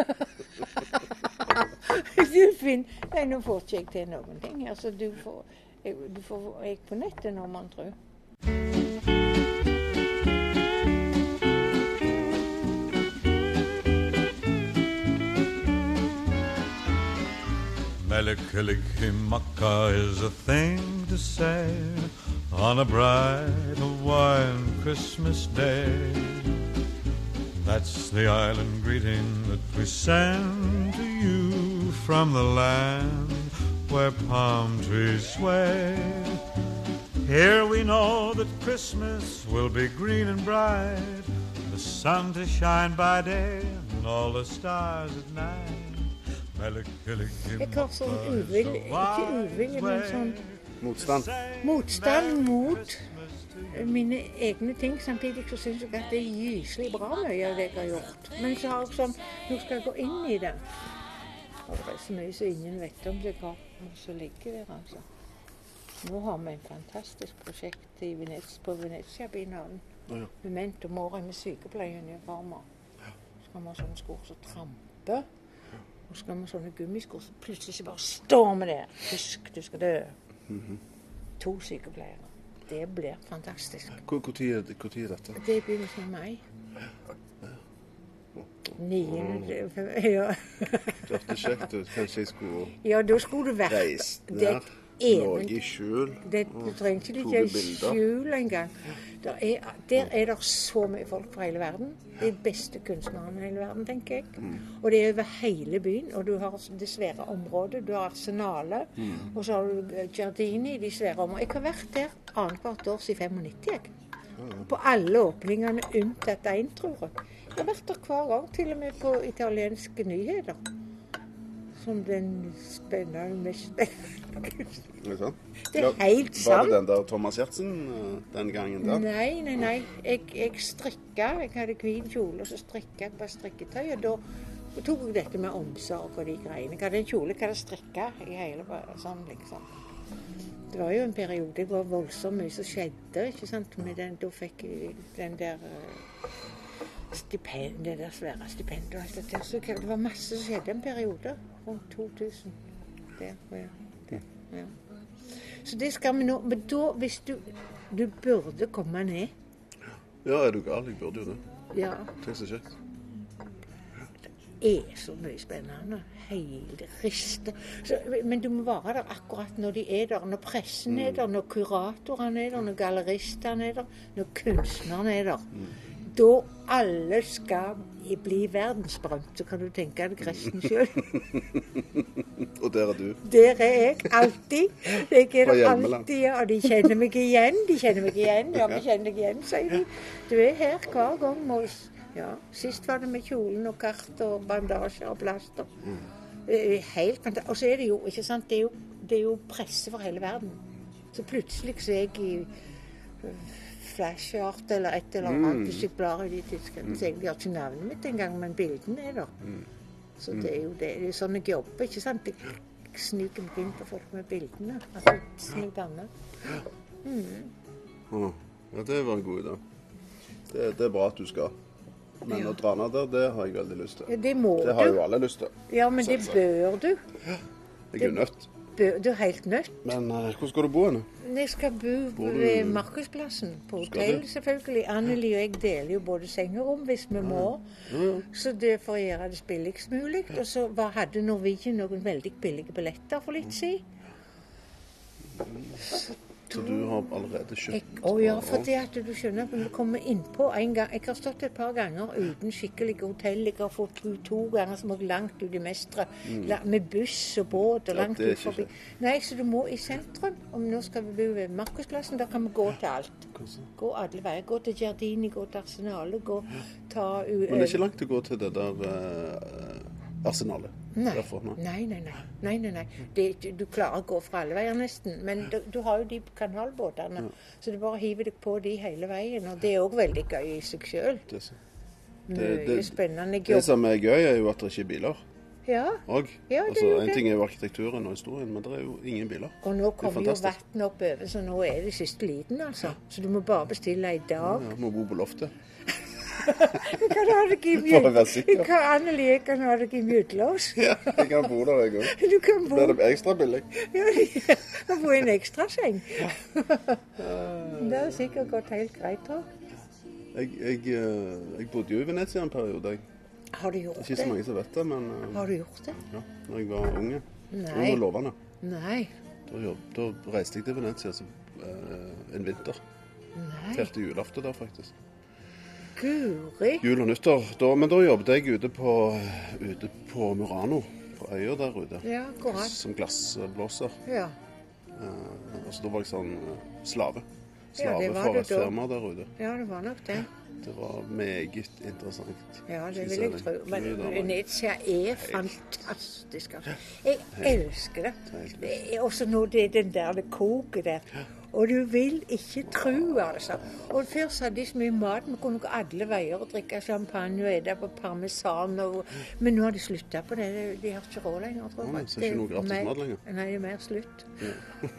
du finner Nei, nå får ikke jeg til noen ting her, så du får, jeg, du får jeg på nettet nå, man tror. Melikilikimaka is a thing to say on a bright Hawaiian Christmas day. That's the island greeting that we send to you from the land where palm trees sway. Here we know that Christmas will be green and bright, the sun to shine by day and all the stars at night. Jeg har sånn uvilje, ikke uvilje, men sånn Motstand. motstand mot mine egne ting. Samtidig så syns jeg at det er gyselig bra mye av det jeg har gjort. Men så har jeg sånn Nå skal jeg gå inn i det. Og det er så mye som ingen vet om det går, og så ligger der, altså. Nå har vi en fantastisk prosjekt i Venez, på Venezia-binalen. Ja. Memento Mori med sykepleieruniformer. Så skal vi ha sånne sko som tramper. Og så skal vi ha sånne gummisko som plutselig bare står med det. Husk, du skal dø. To sykepleiere. Det blir fantastisk. Hvor, hvor, tid, er- hvor tid er dette? Det er begynnelsen av mai. 9. Ja. Det hørtes kjekt ut. Kanskje jeg skulle ja, da skulle du vært reist ned. Norge i skjul. Det, du trenger ikke Tok ligge i skjul engang. Der er, der er det så mye folk fra hele verden. De beste kunstnerne i hele verden, tenker jeg. Og det er over hele byen. Og du har det svære området. Du har Arsenalet, og så har du Giardini, de svære områdene. Jeg har vært der annethvert år siden 95. jeg. På alle åpningene unntatt én, tror jeg. Jeg har vært der hver gang, til og med på italienske nyheter. Som den spennende, mest spennende det sant? Det er helt sant. Var det den der Thomas Giertsen eh, den gangen der? Nei, nei, nei. Jeg, jeg strikka. Jeg hadde hvit kjole, og så strikka jeg bare strikketøy. Og da tok jeg dette med omsorg og de greiene. Jeg hadde en kjole jeg hadde strikka i hele sånn, liksom. Det var jo en periode det var voldsomt mye som skjedde. ikke sant? Med den, da fikk jeg den der eh, stipend, det der svære stipendet. og alt det der. Så det var masse som skjedde en periode. Rundt 2000. Der, ja. Ja. Så det skal vi nå. Men da, hvis du Du burde komme ned. Ja, er du gal? Jeg burde jo det. Ja. Tenk så kjekt. Det er så mye spennende. Hele rister. Så, men du må være der akkurat når de er der. Når pressen er der, når kuratorene er der, når galleristene er der, når kunstnerne er der. Da alle skal bli verdensberømt, så kan du tenke deg resten sjøl. Og der er du. Der er jeg alltid. Jeg er der alltid, og de kjenner meg igjen. De kjenner meg igjen. Ja, vi kjenner deg igjen, sier de. Du er her hver gang med oss. Ja, Sist var det med kjolen og kart og bandasjer og plaster. Det er helt Og så er det jo, ikke sant, det er jo, det er jo presse for hele verden. Så plutselig så er jeg i flashart eller et eller annet. Hvis jeg blar i de tidsskriftene. så jeg har ikke navnet mitt engang, men bildene er der. Så det er jo det. Det er sånn jeg jobber, ikke sant. Jeg sniker meg inn på folk med bildene. Altså, snik danne. Mm. Ja, det var en god idé. Det, det er bra at du skal. Men å dra ned der, det har jeg veldig lyst til. Ja, det må du. Det har jo alle lyst til. Ja, men det bør du. Jeg er jo nødt. Bør, du er helt nødt. Men uh, hvor skal du bo henne? Jeg skal bo Bor du- ved Markusplassen, på hotell selvfølgelig. Anneli og jeg deler jo både sengerom hvis vi må. Så det er for å gjøre det billigst mulig. Og så hadde Norwegian noen veldig billige billetter for litt siden. Så du har allerede Jeg, kjøpt å ja, for det at du skjønner at vi kommer innpå en gang Jeg har stått et par ganger uten skikkelig hotell. Jeg har fått bo to ganger som også langt ut i Mestre. Mm. med buss og båt og langt Ja, ut forbi. Nei, så du må i sentrum. Om nå skal vi bo ved Markusplassen, da kan vi gå til alt. Gå alle veier. Gå til Giardini, gå til Arsenalet, gå ta u... Men det er ikke langt å gå til det der eh, arsenalet. Nei. Derfor, nei. nei, nei. nei. nei, nei. Det, du klarer å gå fra alle veier nesten. Men du, du har jo de kanalbåtene, så du bare hiver deg på de hele veien. Og det er òg veldig gøy i seg sjøl. Det, Mye spennende. jobb. det som er gøy, er jo at det ikke er biler Ja. Og, Ja, det altså, en det. ting er jo arkitekturen og historien, men det er jo ingen biler. Og nå kommer jo vann oppover, så nå er det siste liten, altså. Så du må bare bestille i dag. Ja, må bo på loftet. Du kan ha deg i Kan Anneli, jeg kan ha deg i mjødlås. Ja, jeg kan bo der, jeg òg. Du kan bo Blir det ekstra billig? ja, kan bo i en ekstraseng. Det har sikkert gått helt greit, tror jeg. Jeg, jeg, eh, bodde jo i Venezia en periode. jeg. Har du gjort det? Ikke så mange som vet det, men eh, Har du gjort det? ja, når jeg var unge, Nei. ung og lovende, Nei. da, jobb, da reiste jeg til Venezia så, eh, en vinter. Nei. Feilte julaften der, faktisk. Guri. Jul og nyttår. Da, men da jobbet jeg ute på, ute på Murano, på øya der ute. Ja, akkurat. Som glassblåser. Ja. Uh, altså, da var jeg sånn slave. slave. Ja, Slave var for et firma der ute. ja, det var nok det. Det var meget interessant. Ja, det vil jeg tro. Men Venezia er fantastisk. altså. Jeg elsker det. Også nå det er den der det koker der. Og du vil ikke tro, altså. Og Først hadde de så mye mat. Vi kunne gå alle veier og drikke champagne og spise på parmesan. Og, men nå har de slutta på det. De har ikke råd lenger, tror jeg. Nei, så ikke noe gratis mat lenger. Nei, det er mer slutt.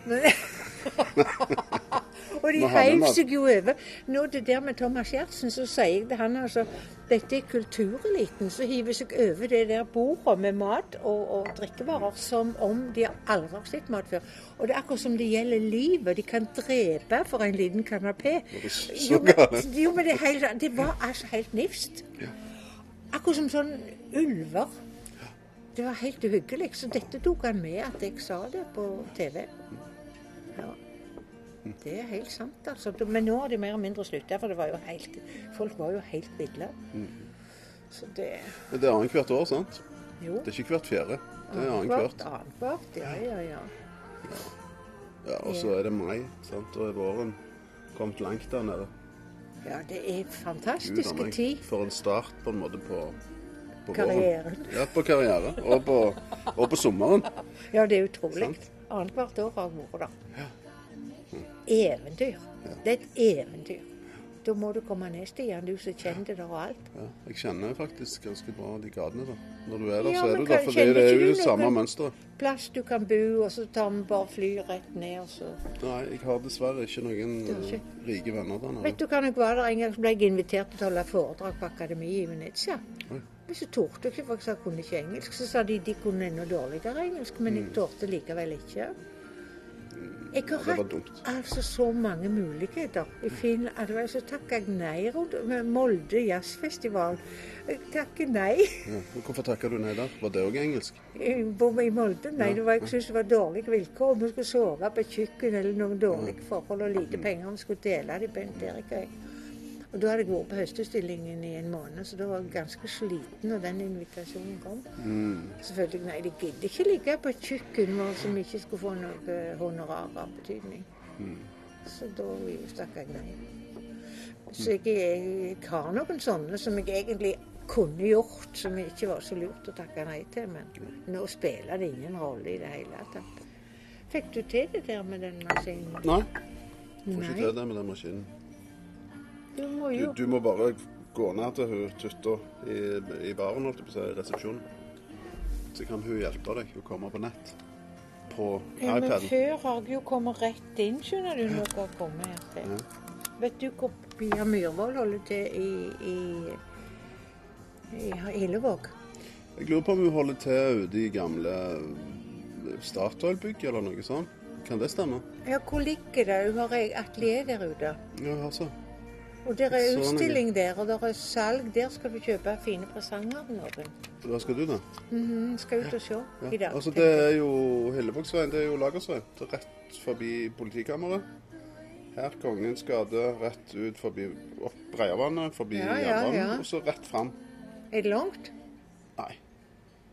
Men, og de heiv seg jo over. Nå det der med Thomas Giertsen, så sier jeg til han altså Dette er kultureliten som hiver seg over det der bordet med mat og, og drikkevarer som om de aldri har sett mat før. Og det er akkurat som det gjelder livet. De kan drepe for en liten kanapé. Jo, men, jo, men det, helt, det var altså helt nifst. Akkurat som sånn ulver. Det var helt uhyggelig. Så dette tok han med at jeg sa det på TV. Ja. Det er helt sant, altså. Men nå har de mer og mindre slutta, for det var jo helt Folk var jo helt ville. Så det Men Det er annethvert år, sant? Jo. Det er ikke hvert fjerde. Det er annethvert. Annethvert, ja, ja, ja. Ja, og så er det mai, sant? og er våren kommet langt der nede. Ja, det er Gud fantastiske meg. tid. For en start på en måte på, på Karrieren. våren. Ja, på karriere. Og på, og på sommeren. Ja, det er utrolig. Sant. Annethvert år har jeg vært der. Eventyr. Det er et eventyr. Da må du komme ned, Stian, du som kjenner det der og alt. Ja, jeg kjenner faktisk ganske bra de gatene der. Når du er der, Ja, så er du der, for det er jo det samme mønsteret. Plass du kan bo, og så tar vi bare fly rett ned, og så Nei, jeg har dessverre ikke noen ikke? rike venner der nede. Vet du hva jeg var der en gang, så ble jeg invitert til å holde foredrag på akademiet i Venezia. Oi. Men så torde jeg ikke, for jeg kunne ikke engelsk. Så sa de de kunne enda dårligere engelsk, men jeg torde likevel ikke. Jeg har Mm. hatt altså så mange muligheter i Finland. Altså, så takker jeg nei rundt Molde jazzfestival. Jeg takker nei. Ja. Hvorfor takker du nei der? Var det òg engelsk? I i Molde? Nei, det var, jeg syntes det var dårlige vilkår. Vi skulle sove på et kjøkken eller noen dårlige forhold og lite penger. Vi skulle dele det, Bent Erik og jeg. Og da hadde jeg vært på høstutstillingen i en måned, så da var jeg ganske sliten når den invitasjonen kom. Mm. Selvfølgelig, nei, de gidder ikke ligge på et kjøkken vår som ikke skulle få noe honorar av betydning. Så da stakk jeg nei. Så jeg, jeg har noen sånne som jeg egentlig kunne gjort, som ikke var så lurt å takke nei til. Men nå spiller det ingen rolle i det hele tatt. Fikk du til det der med den maskinen? Nei. Får ikke til det med den maskinen. Du må jo du må bare gå ned til hun Tutta i, i baren, holdt jeg på å si, i resepsjonen. Så kan hun hjelpe deg å komme på nett. På ja, Men før har jeg jo kommet rett inn, skjønner du, når jeg har kommet her til. Vet du hvor Pia Myhrvold holder til i, i, i Hillevåg? Jeg lurer på om hun holder til ute i gamle Statoil-bygg eller noe sånt. Kan det stemme? Ja, hvor ligger det? Hun har atelier der ute. Ja, altså. Og der er utstilling der, og der er salg. Der skal du kjøpe fine presanger av noen. Hva skal du, da? Mhm, skal ut og se i dag. Altså, det er jo Hillevågsveien. Det er jo Lagersveien. Er rett forbi politikammeret. Her Kongens gate, rett ut forbi opp Breiavannet, forbi Ja, ja, ja. og så rett fram. Er det langt? Nei.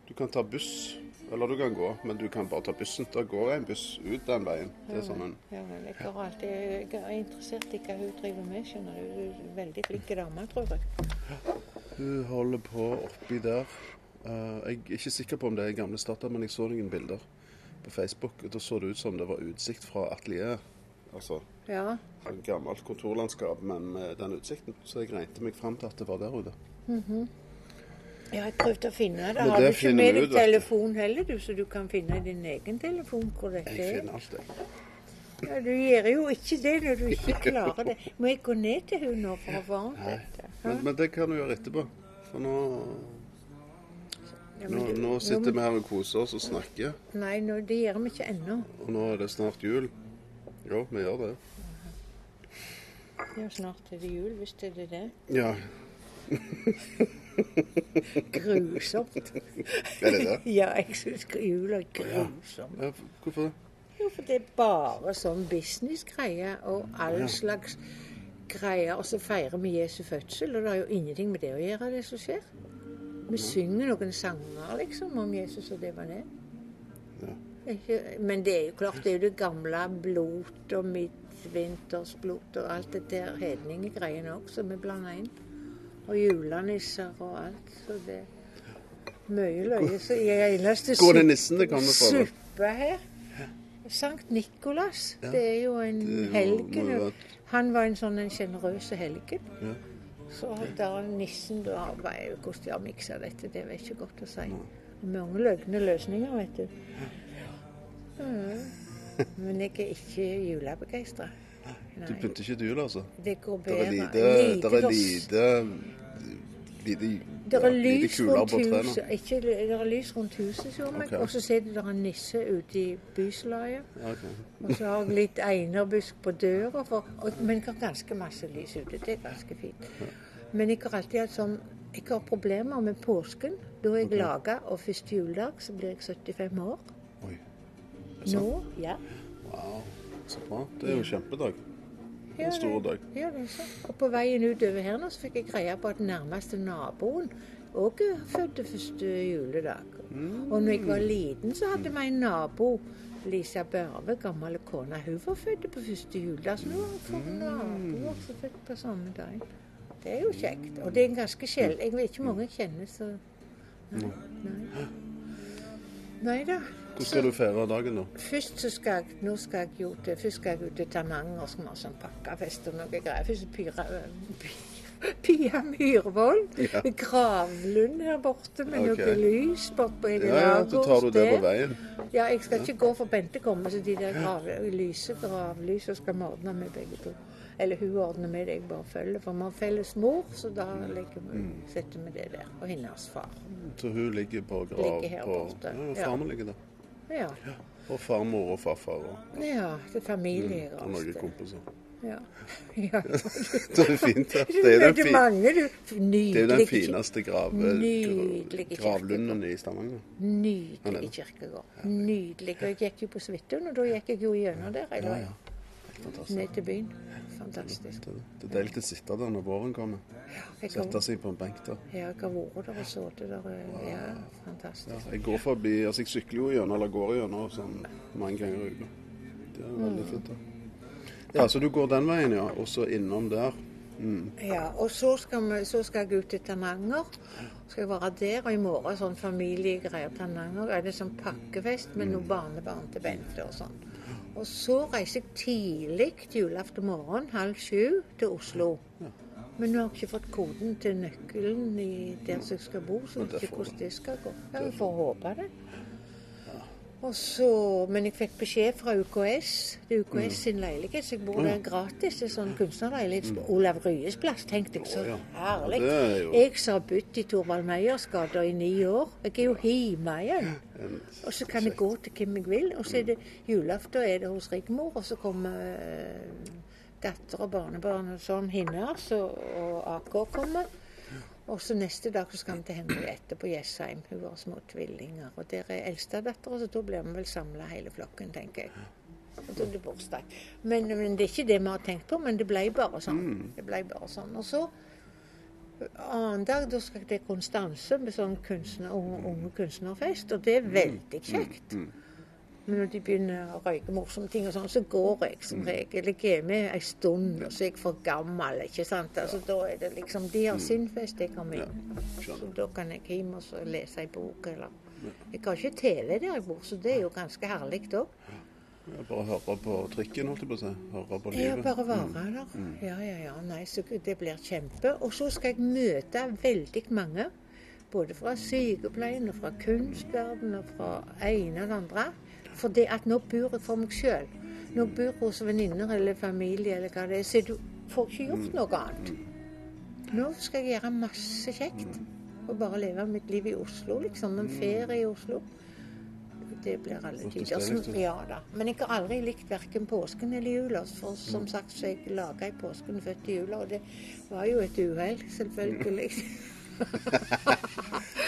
Du kan ta buss, eller du kan gå, men du kan bare ta bussen. Da går en buss ut den veien. Det er sånn en Ja, men jeg, har alltid, jeg er interessert i hva hun driver med, skjønner du. Hun er veldig flink dame, tror jeg. Hun holder på oppi der. Eh, jeg er ikke sikker på om det er gamle Statoil, men jeg så noen bilder på Facebook. og Da så det ut som det var utsikt fra atelieret. Altså Ja. gammelt kontorlandskap, men med den utsikten. Så jeg regnet meg fram til at det var der ute. Ja, jeg prøvde å finne det. Har du ikke med deg telefon heller, du, så du kan finne din egen telefon hvor dette er? Jeg er? finner alt, jeg. Ja, du gjør jo ikke det når du ikke klarer det. Må jeg gå ned til hun nå for å få ordnet dette? Men, men det kan du gjøre etterpå. For nå, Ja, nå, nå sitter vi her og koser oss og snakker. Nei, nå, det gjør vi ikke ennå. Og nå er det snart jul. Jo, vi gjør det. Er snart er det jul, hvis det er det. Ja, Grusomt. er det det? Ja, jeg syns jul er grusomt. Ja, hvorfor det? Jo, for det er bare sånn businessgreier og all slags greier. Og så feirer vi Jesu fødsel, og det har jo ingenting med det å gjøre, det som skjer. Vi synger noen sanger liksom om Jesus, og det var det. Ja. Men det er jo klart, det er jo det gamle blot og midtvintersblot og alt det der hedningegreiene òg som er blanda inn. Og julenisser og alt. Så det er mye løye. Så jeg eneste er det nissen det kommer fra? suppe her Sankt Nikolas. Ja, Det er jo en helgen. Han var en sånn en sjenerøs helgen. Ja. Så der nissen da har. Hvordan de har miksa dette, det er ikke godt å si. Mange løgne løsninger, vet du. Mm. Men jeg er ikke julebegeistra. Du pynter ikke jul, altså? Det går Det er bedre. lite, det er lite, lite, Det er lys rundt huset, ikke, det er lys rundt huset, så meg. Ok. Og så sitter det en nisse ute i byslaget. Okay. Og så har jeg litt einerbusk på døra, for, og, men jeg har ganske masse lys ute. Det er ganske fint. Men jeg har alltid hatt sånn Jeg har problemer med påsken. Da er jeg laga, og første juledag så blir jeg 75 år. Oi. Er det sant? Nå, ja. Wow, så bra. Det er jo en kjempedag. En stor dag. Ja, det sant. Og på veien utover her nå så fikk jeg greie på at nærmeste naboen òg fødte første juledag. Mm. Og når jeg var liten, så hadde vi en nabo, Lisa Børve, gammel kone. Hun var født på første juledag. Så nå får Mm. naboer som er født på samme dag. Det er jo kjekt. Og det er en ganske sjelden. Jeg vet ikke mange jeg kjenner, så. Nei. Nei da. Hvordan skal du feire dagen, da? Først så skal jeg, nå skal jeg jo til, først skal jeg ut til Tananger og har sånn pakkefest og noe greier. Først Pyra, Pia Myhrvold. Ja. Gravlund her borte med okay. noe lys bort på Ja, ja, så tar du det på veien. Ja, jeg skal ikke gå for Bente kommer, så de der grav, lyse gravlysa skal vi ordne med begge to. Eller hun ordner med det, jeg bare følger. For vi har felles mor, så da legger vi, Mm. setter vi det der. Og hennes far. Så hun ligger på grav Ligger her på borte. Ja, Ja. far ligger der. Ja. Og farmor og farfar og, ja det er og noen kompiser. Ja. ja. Det er fint. det. Det er den, mange, det er den fineste grave, gravlunden i Stavanger. Er Nydelig kirkegård. Nydelig. Og jeg gikk jo på Svithun, og da gikk jeg jo gjennom der hele Ja, veien. Fantastisk. Ned til byen. Fantastisk. Det, det er deilig å sitte der når våren kommer. Ja, Sette seg på en benk der. ja, jeg har vært der og sittet der. Ja, fantastisk. Ja, jeg går forbi, altså jeg sykler jo gjennom, eller går gjennom sånn mange ganger i uka. Det er veldig Mm. fint. da. Ja, så du går den veien, ja. Og så innom der. Mm. Ja, og så skal, vi, så skal jeg ut til Tananger. Skal jeg være der, og i morgen sånn familiegreier. Tananger er det sånn pakkefest med noen barnebarn til Bente og sånn. Og så reiser jeg tidlig julaften morgen, halv sju, til Oslo. Men nå har jeg ikke fått koden til nøkkelen i der som jeg skal bo, så jeg vet ikke hvordan det skal gå. Ja, Vi får håpe det. Og så, men jeg fikk beskjed fra UKS, det er UKS sin leilighet, så jeg bor der gratis. Det er sånn kunstnerleilighet. på Olav Ryes plass, tenkte jeg. Så herlig. Er Jeg som har bodd i Torvald Meyers gate i ni år. Jeg er jo hjemme igjen. Og så kan jeg gå til hvem jeg vil. Og så er det julaften er det hos Rigmor, og så kommer uh, datter og barnebarn og sånn hennes, og, og AK kommer. Og så neste dag så skal vi til Henriette på Jessheim. Hun har små tvillinger. Og der er eldstedattera, så da blir vi vel samla hele flokken, tenker jeg. Og da er det bursdag. Men, men det er ikke det vi har tenkt på, men det ble bare sånn. Det ble bare sånn. Og så annen dag da skal jeg til Konstanse med sånn kunstner, unge, unge kunstnerfest, og det er veldig kjekt. Men når de begynner å røyke morsomme ting, og sånn, så går jeg som regel. Jeg er med en stund, og så er jeg for gammel. ikke sant? Altså, da er det liksom, De har sin fest, jeg har min. Ja, Så da kan jeg hjem og så lese en bok, eller Jeg har ikke TV der jeg bor, så det er jo ganske herlig òg. Ja, Bare høre på trikken, holdt jeg på å si. Høre på Ja, livet. bare være der. Ja, ja, ja. Nei, så det blir kjempe. Og så skal jeg møte veldig mange. Både fra sykepleien og fra kunstverden og fra ene og det andre. For det at nå bor jeg for meg sjøl. Nå bor jeg hos venninner eller familie eller hva det er, så du får ikke gjort noe annet. Nå skal jeg gjøre masse kjekt. Og bare leve mitt liv i Oslo, liksom. En ferie i Oslo. Det blir alle tider. du. Ja da. Men jeg har aldri likt verken påsken eller jula. For som sagt så er jeg laga i påsken, født i jula. Og det var jo et uhell, selvfølgelig.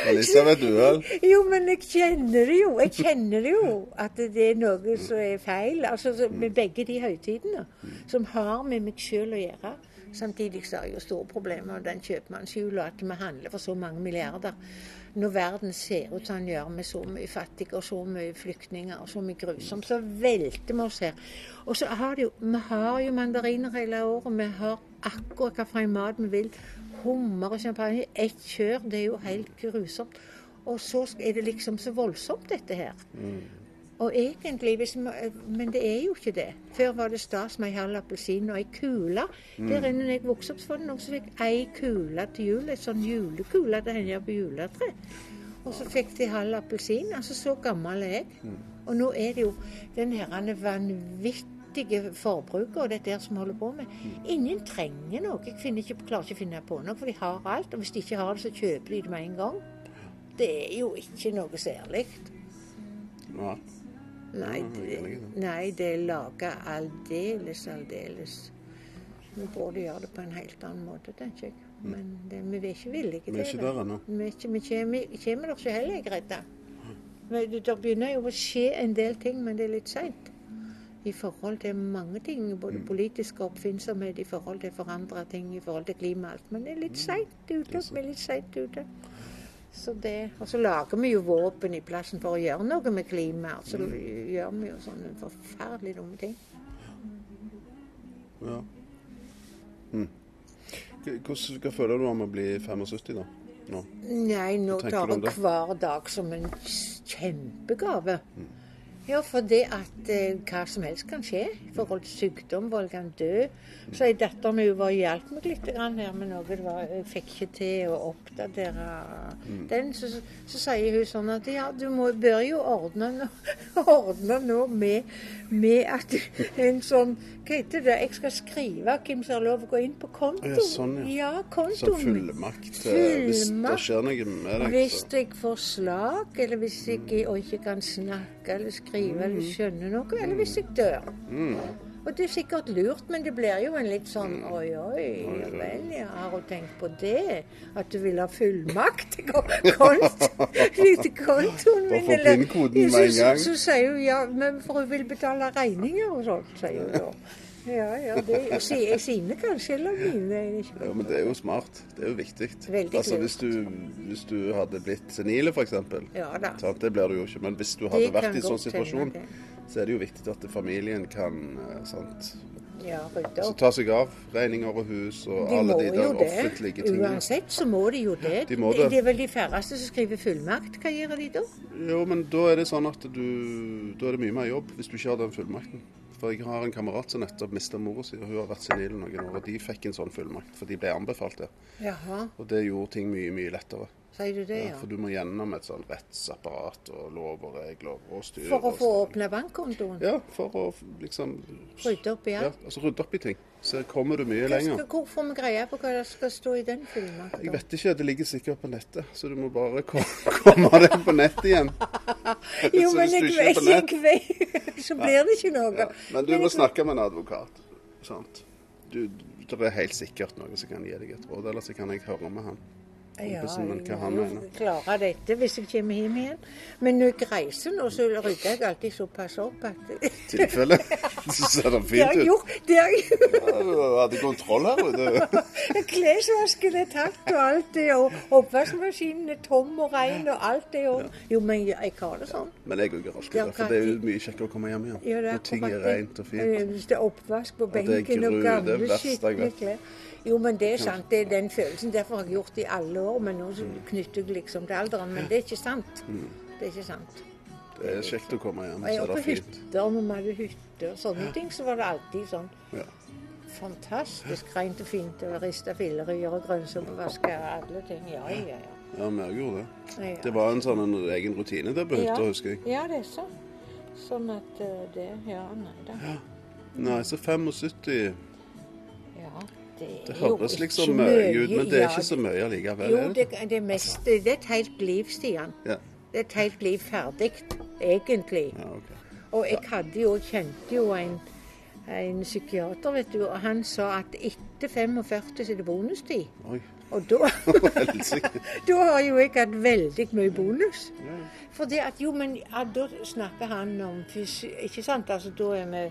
Det er litt av. Jo, men jeg kjenner det jo. Jeg kjenner det jo at det er noe som er feil. Altså med begge de høytidene som har med meg sjøl å gjøre. Samtidig så har jeg jo store problemer med den kjøpmannsjula, at vi handler for så mange milliarder. Når verden ser ut som den gjør, med så mye fattige og så mye flyktninger og så mye grusomt, så velter vi oss her. Og så har det jo, vi har jo mandariner hele året. Vi har akkurat hva for en mat vi vil. Hummer og champagne. Ett kjør. Det er jo helt grusomt. Og så er det liksom så voldsomt, dette her. Og egentlig, hvis vi, Men det er jo ikke det. Før var det stas med ei halv appelsin og ei kule. Der inne når jeg vokste opp, så var det noen som fikk ei kule til jul. En sånn julekule til henne på juletre. Og så fikk de halv appelsin. Altså, så gammel er jeg. Og nå er det jo den her vanvittige forbruket og dette her som holder på med. Ingen trenger noe. Jeg ikke, klarer ikke å finne på noe, for de har alt. Og hvis de ikke har det, så kjøper de det med en gang. Det er jo ikke noe særlig. Ja. Nei, det, det. nei, det er laga aldeles, aldeles. Vi burde gjøre det på en helt annen måte, tenker jeg. Men det, vi er ikke villige til Vi er ikke der ennå. Vi, er kommer, der ikke heller, jeg er redd. Det det begynner jo å skje en del ting, men det er litt seint. I forhold til mange ting, både Mm. politisk oppfinnsomhet, i forhold til forandra ting, i forhold til klima og alt. Men det er litt seint ute. Vi er litt seint ute. Så det, og så lager vi jo våpen i plassen for å gjøre noe med klimaet. Så gjør vi jo sånne forferdelig dumme ting. Ja. Mm. Hva føler du om å bli 75 da? Nå? Nei, nå tar jeg hver dag som en kjempegave. Ja, for det at eh, hva som helst kan skje i forhold til sykdom. Folk kan dø. Så ei datter mi var hjalp meg litt grann her med noe. Det var, jeg fikk ikke til å oppdatere den. Så, så, så sier hun sånn at ja, du må, bør jo ordne, noe ordne noe med, med at en sånn Hva heter det? Jeg skal skrive hvem som har lov å gå inn på kontoen. Ja, sånn, ja. ja Som kontoen min. fullmakt fullmakt, hvis det skjer noe med deg? Hvis Så. jeg får slag, eller hvis jeg ikke, og ikke kan snakke eller skrive eller skjønne noe, eller hvis jeg dør. Mm. Og det er sikkert lurt, men det blir jo en litt sånn oi, oi, ja vel, ja, har hun tenkt på det? At du vil ha fullmakt til ko- konto, til kontoen min? eller- så. Så, så sier hun ja, men for hun vil betale regninger og sånt, sier hun da. Ja, ja, det er sine kanskje, eller mine. Ja, men det er jo smart. Det er jo viktig. Veldig altså, hvis, du, hvis du hadde blitt senile, f.eks. Ja da. Det blir du jo ikke. Men hvis du hadde vært i en sånn situasjon. Så er det jo viktig at familien kan eh, sant? Ja, rydde Så ta seg av regninger og hus og De alle de der offentlige tingene. Uansett så må de jo det. De det. Det er vel de færreste som skriver fullmakt. Hva gjør de da? Jo, men da er det sånn at du Da er det mye mer jobb hvis du ikke har den fullmakten. For jeg har en kamerat som nettopp mista mora si, og hun har vært senil noen år. Og de fikk en sånn fullmakt, for de ble anbefalt det. Jaha, Og det gjorde ting mye, mye lettere. Sier du det, Ja, ja? for du må gjennom et sånn rettsapparat og lov og regler og styre. For å få åpne bankkontoen? Ja, for å liksom Rydde opp i ja, altså rydde opp i ting. Så kommer du mye lenger. Hvor får vi greie på hva det skal stå i den fullmakten? Jeg vet ikke, det ligger sikkert på nettet, så du må bare komme deg på nett igjen. Jo, men jeg vet ikke Så blir det ikke noe. Ja. Men du må snakke med en advokat. Sant? Du, det er helt sikkert noe som kan gi deg et råd, eller så kan jeg høre med han. Ja, kompisen min, hva han mener. Jeg klare dette hvis jeg kommer hjem igjen. Men når jeg reiser nå, så rydder jeg alltid såpass opp at tilfelle. Så ser det fint ut. Det har jeg gjort. Ja, Du hadde kontroll her ute. Klesvasken er tatt, og alt det, og oppvaskmaskinen er tom og ren, og alt det. Og... Jo, men jeg har det sånn. Men jeg òg orker Ja, det, for det er jo mye kjekkere å komme hjem igjen. Ja, er Når ting er rent og fint. Eh, Hvis det er oppvask på Ja, er benken og er gamle, skitne klær. Jo, men det er sant. Det er den følelsen. Derfor har jeg gjort det i alle år. Men nå så knytter jeg liksom til alderen. Men det er ikke sant. Det er ikke sant. Det er kjekt å komme hjem, så er det fint. hytter, når vi hadde hytter og sånne ting, så var det alltid sånn Ja. fantastisk rent og fint. Og riste filleryer og grønnsåpevaske og alle ting. Ja, ja, ja. ja, vi gjorde det. ja. Det var en sånn en egen rutine der på hytta, Ja. husker jeg. Ja, det er så. Sånn at eh, det Ja, nei da. Nei, så 75 Ja, det, høres liksom mye ut, men det er ikke så mye allikevel. Jo, det, det, er det er et helt liv, Stian. Ja. Det er et helt liv ferdig, egentlig. ja, okay. Og jeg hadde jo, kjente jo en, en psykiater, vet du, og han sa at etter 45 så er det bonustid. Oi, Og da, da har jo jeg hatt veldig mye bonus. For det at jo, men ja, da snakker han om fysi... Ikke sant? Altså da er vi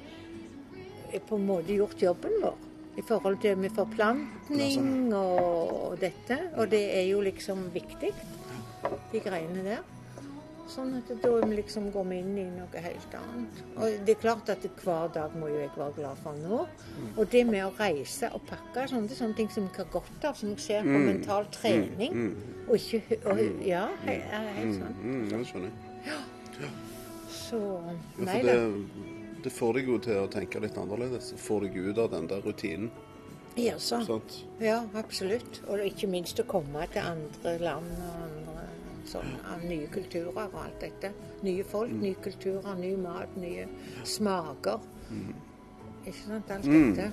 er på en måte gjort jobben vår. I forhold til med forplantning og dette. Og det er jo liksom viktig, de greiene der. Sånn at da vi liksom går vi inn i noe helt annet. Og det er klart at hver dag må jo jeg være glad for nå. Og det med å reise og pakke sånne, det er sånne ting som jeg har godt av, som jeg ser på mental trening. Og ikke og, Ja, er helt sant. Ja, det skjønner jeg. Så Ja, Nei for da. Det, får deg jo til å tenke litt annerledes. Får deg ut av den der rutinen. Ja, så. Sant? Ja, absolutt. Og ikke minst å komme til andre land og andre sånn, av nye kulturer og alt dette. Nye folk, nye kulturer, ny mat, nye smaker. Ikke sant, alt dette.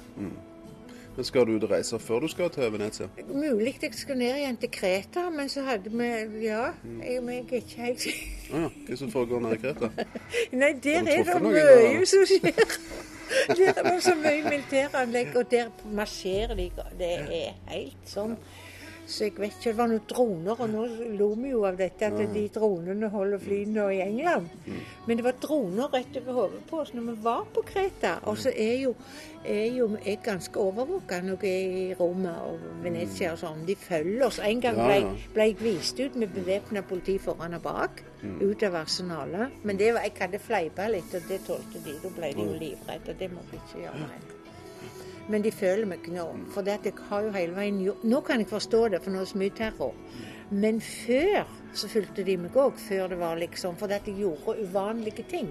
Men skal du ut og reise før du skal til Venezia? Mulig jeg skal ned igjen til Kreta, men så hadde vi Ja, jeg, men jeg er ikke helt sikker. Ah, ja. Hva som foregår nede i Kreta? Nei, der er det mye som skjer. Der er det så mye militæranlegg, og der marsjerer de. Det er helt sånn. Så jeg vet ikke, Det var noen droner, og nå lo vi jo av dette at de dronene holder flyene i England. Men det var droner rett over hodet på oss når vi var på Kreta. Og så er jo, er jo jeg ganske overvåka når jeg er i Roma og Venezia og sånn. De følger oss. En gang ble, ble jeg vist ut med bevæpna politi foran og bak. Ut av arsenalet. Men det var, jeg hadde fleipa litt, og det tålte de. Da ble de jo livredde. Det må vi ikke gjøre. Nei. Men de føler meg ikke nå. For det at jeg har jo hele veien gjort Nå kan jeg forstå det, for nå er det så mye terror. Men før så fulgte de meg òg. Før det var liksom For det at jeg gjorde uvanlige ting.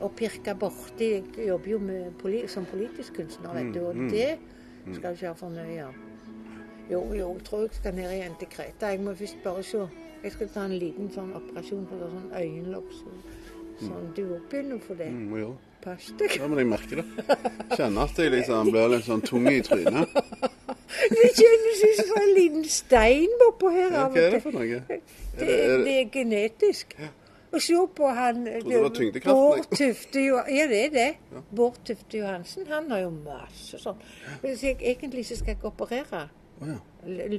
Og pirka borti Jeg jobber jo med poli, som politisk kunstner, vet du. Og det skal jeg ikke ha for mye av. Jo, jo, jeg tror jeg skal ned igjen til Kreta. Jeg må først bare se. Jeg skal ta en liten sånn operasjon på sånn øyenlokk. Så, sånn, du begynner for det. Mm, gjøre. Pass deg. Ja, men jeg merker det. Kjenner at jeg liksom blir litt sånn tung i trynet. Det kjennes ut som en liten stein oppå her Ja, Hva er det for noe? Det, er- det er genetisk. Og se på han det Bård. Tufte Jo- Ja, det er det. Bård Tufte Johansen. Han har jo masse sånn. Hvis jeg, egentlig ikke skal jeg ikke operere. Ja.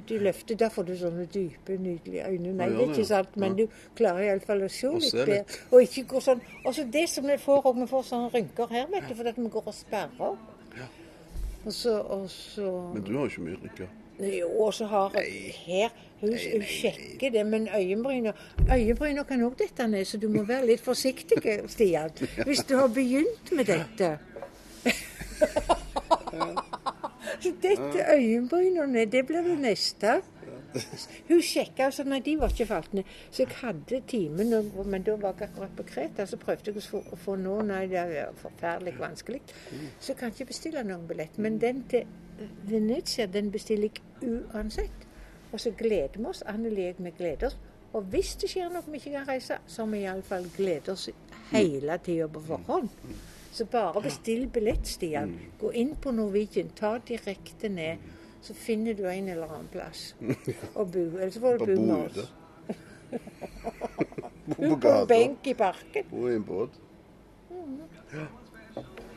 Du løfter, Da får du sånne dype, nydelige øyne. Nei, Ja, gjør er ikke sant, men du klarer iallfall å se litt bedre. Og ikke gå sånn Og så det som vi får òg, vi får sånne rynker her, vet du, fordi vi går og sperrer. Og så, og så Men du har jo ikke mye rynker. Jo, og så har jeg her Hun, hun sjekker det, men øyenbryna Øyenbryna kan òg dette ned, så du må være litt forsiktig, Stian. Hvis du har begynt med dette. Så dette øyenbrynene, det blir det neste. Hun sjekka, altså nei, de var ikke falt ned. Så jeg hadde timen, men da var jeg akkurat på Kreta. Så prøvde jeg å få, nå Nei, det er forferdelig vanskelig. Så jeg kan ikke bestille noen billett. Men den til Venezia, den bestiller jeg uansett. Og så gleder vi oss. Anneli og jeg gleder oss. Og hvis det skjer noe vi ikke kan reise, så har vi iallfall gleder oss hele tida på forhånd. Så bare bestill billett, Stian. Gå inn på Norwegian, ta direkte ned. Så finner du en eller annen plass å bo. Eller så får du bo med oss. Bo på På en benk i parken. Bo i en båt. Ja.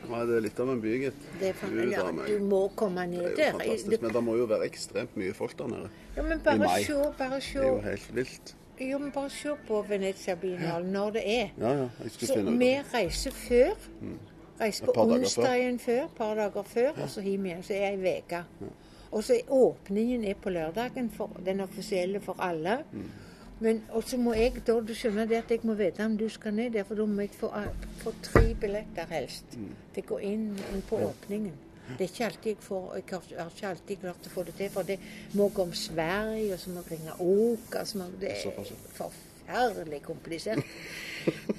Nei, det er litt av en by, gitt. Ja, du må komme ned Det er der. jo fantastisk. Men det må jo være ekstremt mye folk der nede. Ja, men bare se, bare se. Det er jo helt vilt. Jo, men bare se på Venezia Biennale når det er. Ja, ja. Jeg skal Så finne ut vi reiser før. Reiser på onsdagen før, par dager før, og så hjem igjen. Så er ei uke. Og så er åpningen er på lørdagen, for, den offisielle for alle. Men, og så må jeg da, du skjønner det at jeg må vite om du skal ned der, for da må jeg få, få tre billetter helst. til å gå inn, inn på åpningen. Det er ikke alltid jeg får Jeg har ikke alltid klart å få det til, for det må gå om Sverige, og så må jeg ringe må, Det er forferdelig komplisert.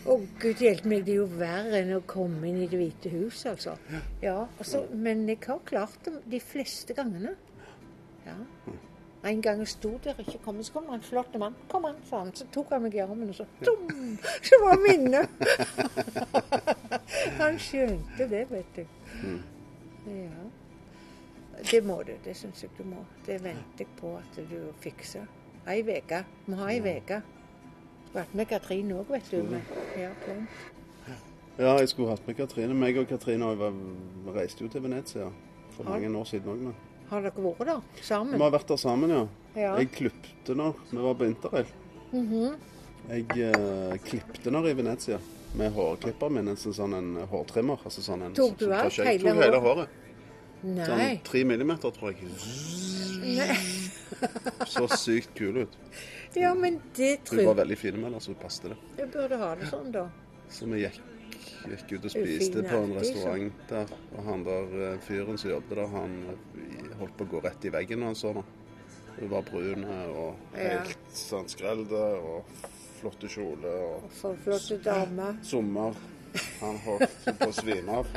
Og gud hjelpe meg, det er jo verre enn å komme inn i Det hvite hus, altså. Ja, altså, Men jeg har klart det de fleste gangene. Ja. En gang jeg sto der og ikke kom, så kom det en flott mann. Kom han, sa han. Så tok han meg i armen, og så tom, Så var minnet. Han skjønte det, vet du. Mm. Ja. Det må du. Det syns jeg du må. Det venter jeg på at du fikser. Ei uke. Må ha ei uke. Vært med Katrine òg, vet du. Ja. Ja, jeg skulle hatt med Katrine. Meg og Katrine var, reiste jo til Venezia for mange år siden òg. Har dere vært der sammen? Vi har vært der sammen, ja. Ja. Jeg klippte når vi var på interrail. Mhm. Jeg eh, klippte når i Venezia med hårklipperen min. En sånn, sånn en hårtrimmer. Altså sånn en, Tok du skjegg. Hele hele håret? Nei. Sånn tre millimeter, tror jeg. Nei. Så sykt kul ut. Ja, men det tror jeg Hun var veldig fin med det, så passet det. jeg burde ha det sånn, da. Så vi gikk, gikk ut og Ufine spiste på en restaurant restaurant der. Og han der eh, fyren som jobbet der, han eh, holdt på å gå rett i veggen når han så meg. Hun var brun og Ja. helt sånn skrelde og flotte kjole og For flotte dame. sommer. Han holdt på å svime av.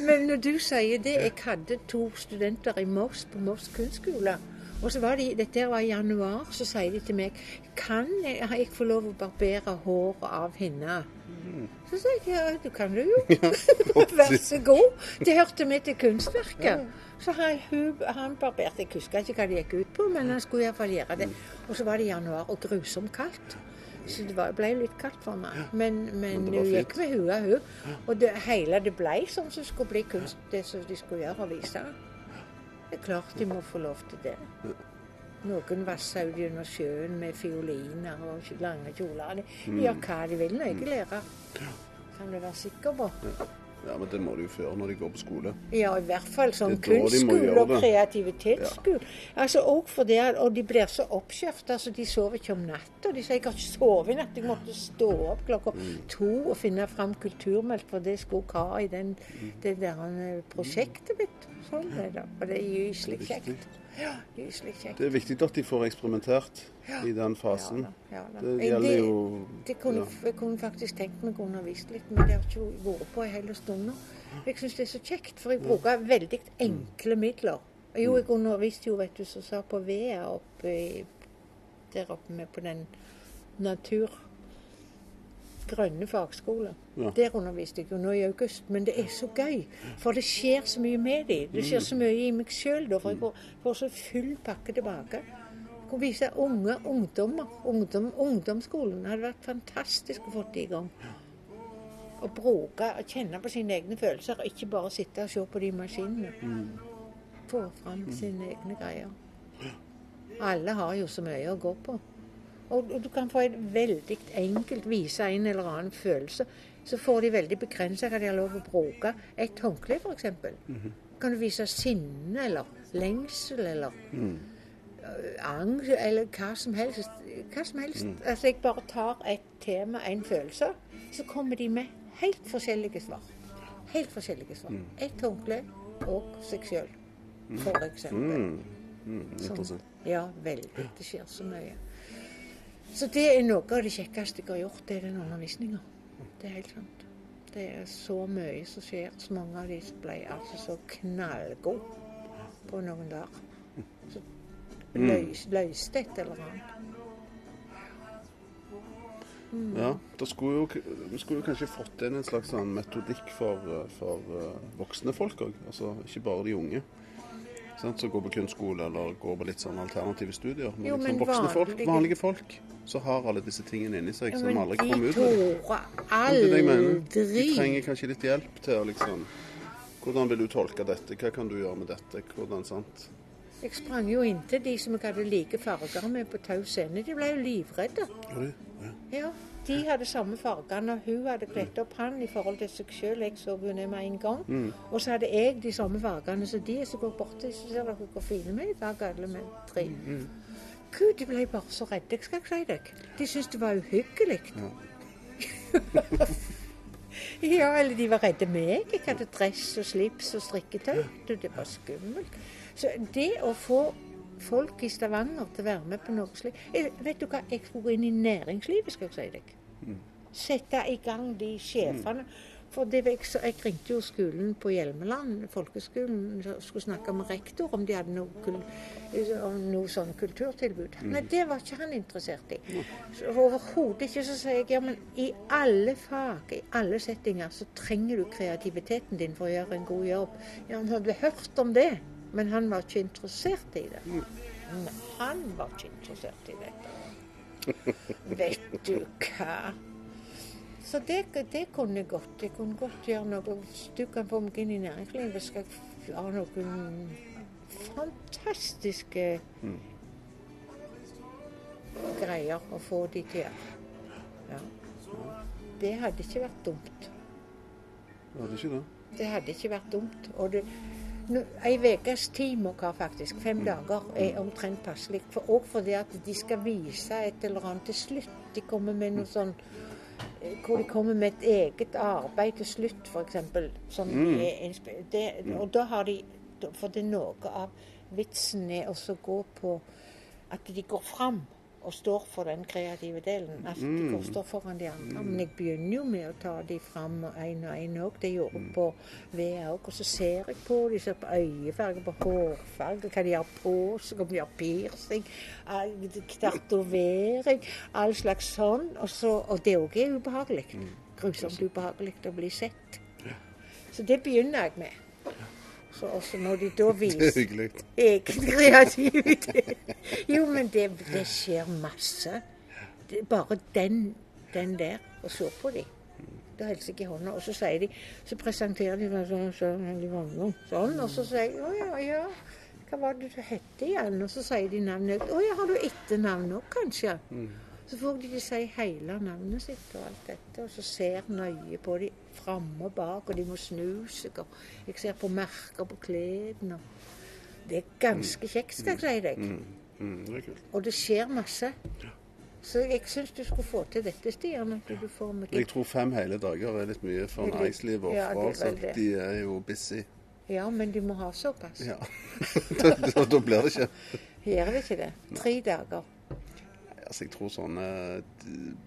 Men når du sier det Jeg hadde to studenter i Moss på Moss kunstskole. Og så var de, Dette var i januar, så sier de til meg Kan jeg, jeg få lov å barbere håret av henne? Så sa jeg ja, det kan du jo. Vær så god. Det hørte med til kunstverket. Så han, hun, han barberte Jeg husker ikke hva det gikk ut på, men han skulle iallfall gjøre det. Og så var det januar og grusomt kaldt. Så det var, ble litt kaldt for meg. Men, men, Men hun gikk med hua, hun. Og det hele det ble sånn som skulle bli kunst, det som de skulle gjøre og vise. Det er klart de må få lov til det. Noen vasser ut gjennom sjøen med fioliner og lange kjoler. De, de gjør hva de vil når jeg er lærer. Kan du være sikker på. Ja, men det må de jo føre når de går på skole. Ja, i hvert fall må kunstskole og kreativitetsskole. Ja. Altså, og, det, og de blir så oppskjefta, så de sover ikke om natta. De sier jeg har ikke sovet i natt. Jeg måtte stå opp klokka Mm. to og finne fram kulturmelk, for det skulle jeg ha i den, Mm. det der eh, prosjektet mitt. Sånn er det. Og det er gyselig kjekt. Ja, gyselig kjekt. Det er viktig at de får eksperimentert i den fasen. Ja da, ja da. Det gjelder jo Det kunne, ja. Jeg kunne faktisk tenkt meg å undervise litt, men det har ikke vært på en hel stund nå. Jeg syns det er så kjekt, for jeg bruker veldig enkle midler. Jo, jeg underviste jo, vet du, som sa på Vea oppe i, der oppe med på den natur... Grønne fagskole. Ja. Der underviste jeg jo nå i august. Men det er så gøy, for det skjer så mye med dem. Det skjer så mye i meg sjøl, for jeg får, får så full pakke tilbake. Jeg viser vise unge ungdommer. Ungdom, ungdomsskolen hadde vært fantastisk å få i gang. Å bruke og kjenne på sine egne følelser, og ikke bare sitte og se på de maskinene. Få fram sine egne greier. Alle har jo så mye å gå på. Og du kan få et veldig enkelt vise en eller annen følelse. Så får de veldig begrensa hva de har lov å bruke. Et håndkle, f.eks. Kan du vise sinne eller lengsel eller øh, angst eller hva som helst. Hva som helst. Altså, jeg bare tar et tema, en følelse, så kommer de med helt forskjellige svar. Helt forskjellige svar. Et håndkle og seg sjøl, for eksempel. Mm. Mm, Sånn. interessant. Ja, veldig. Det skjer så mye. Så det er noe av det kjekkeste jeg har gjort, det er den undervisninga. Det er helt sant. Det er så mye som skjer. Så mange av de ble altså så knallgode på noen dager. Så løs, løste et eller annet. Ja, da skulle jo, Vi skulle jo kanskje fått inn en slags sånn metodikk for, eh, for eh, voksne folk òg. Altså ikke bare de unge. Sant? Som går på kunstskole eller går på litt sånn alternative studier. Men Jo, liksom men voksne folk, vanlige- folk, som har alle disse tingene inni seg, jo, som aldri kommer ut med. Men det. De trenger kanskje litt hjelp til å liksom Hvordan vil du tolke dette? Hva kan du gjøre med dette? Hvordan, sant? Jeg sprang jo inntil de som jeg hadde like farger med på Tau scene. De ble jo livredde. Ja. Ja, De hadde samme fargene, og hun hadde kledd opp han i forhold til seg sjøl. Jeg så henne med en gang. Mm. Og så hadde jeg de samme fargene som de. som går borti, så ser dere hvor fine vi er i dag, alle med tre. Mm. Gud, de ble bare så redde, skal jeg si deg. De syntes det var uhyggelig. Ja, eller de var redde meg. Jeg hadde dress og slips og strikketøy. Det var skummelt. Så det å få folk i Stavanger til å være med på noe slikt Vet du hva, jeg skulle gå inn i næringslivet, skal jeg si deg. Sette i gang de sjefene. For det, var jeg, så- jeg ringte jo skolen på Hjelmeland, folkeskolen, skulle snakke med rektor om de hadde noe, noe sånn kulturtilbud. Nei, det var ikke han interessert i. Så Overhodet ikke. Så sier jeg ja, men i alle fag, i alle settinger, så trenger du kreativiteten din for å gjøre en god jobb. Ja, han hadde hørt om det, men han var ikke interessert i det. Nei, han var ikke interessert i dette. Vet du hva? Så det, det kunne jeg godt. Jeg kunne godt gjøre noe. Hvis du kan få meg inn i næringslivet, skal jeg ha noen fantastiske greier å få de til. Ja. Det hadde ikke vært dumt. Det hadde ikke det. Det hadde ikke vært dumt. Og det, ei ukes tid må hva faktisk. Fem dager er omtrent passelig. For, og fordi at de skal vise et eller annet til slutt. De kommer med noe sånn eh, hvor de kommer med et eget arbeid til slutt, f.eks. Det, Og da har de For det er noe av vitsen er å gå på at de går fram og står for den kreative delen. Går, står foran de andre. Men jeg begynner jo med å ta de fram én og én òg. Det gjorde jeg på VEA òg. Og så ser jeg på de ser på øyefarge, på hårfarge, hva de har på seg, om de har piercing, tatovering, all slags sånn. Og, så, og det òg er ubehagelig. Grusomt ubehagelig å bli sett. Så det begynner jeg med. Så også når de da er viser egen kreativitet. Jo, men det, det skjer masse. Det bare den, den der, og se på dem. Da hilser jeg i hånda, og så sier de, så presenterer de meg sånn, sånn, sånn, og så sier jeg å ja, ja, hva var det du het igjen? Og så sier de navnet. Å ja, har du etternavn òg, kanskje? Så får de si hele navnet sitt og alt dette, og så ser nøye på dem framme og bak, og de må snu seg, og jeg ser på merker på klærne. Det er ganske kjekt, skal jeg si deg. Mm. Mm, det er kult. Og det skjer masse. Så jeg syns du skulle få til dette, Stian. Du får meg Jeg tror fem hele dager er litt mye for næringslivet og ja, for oss. De er jo busy. Ja, men de må ha såpass. Ja. da, da, da blir det ikke Gjør det ikke det? Tre dager. Altså, jeg tror sånne,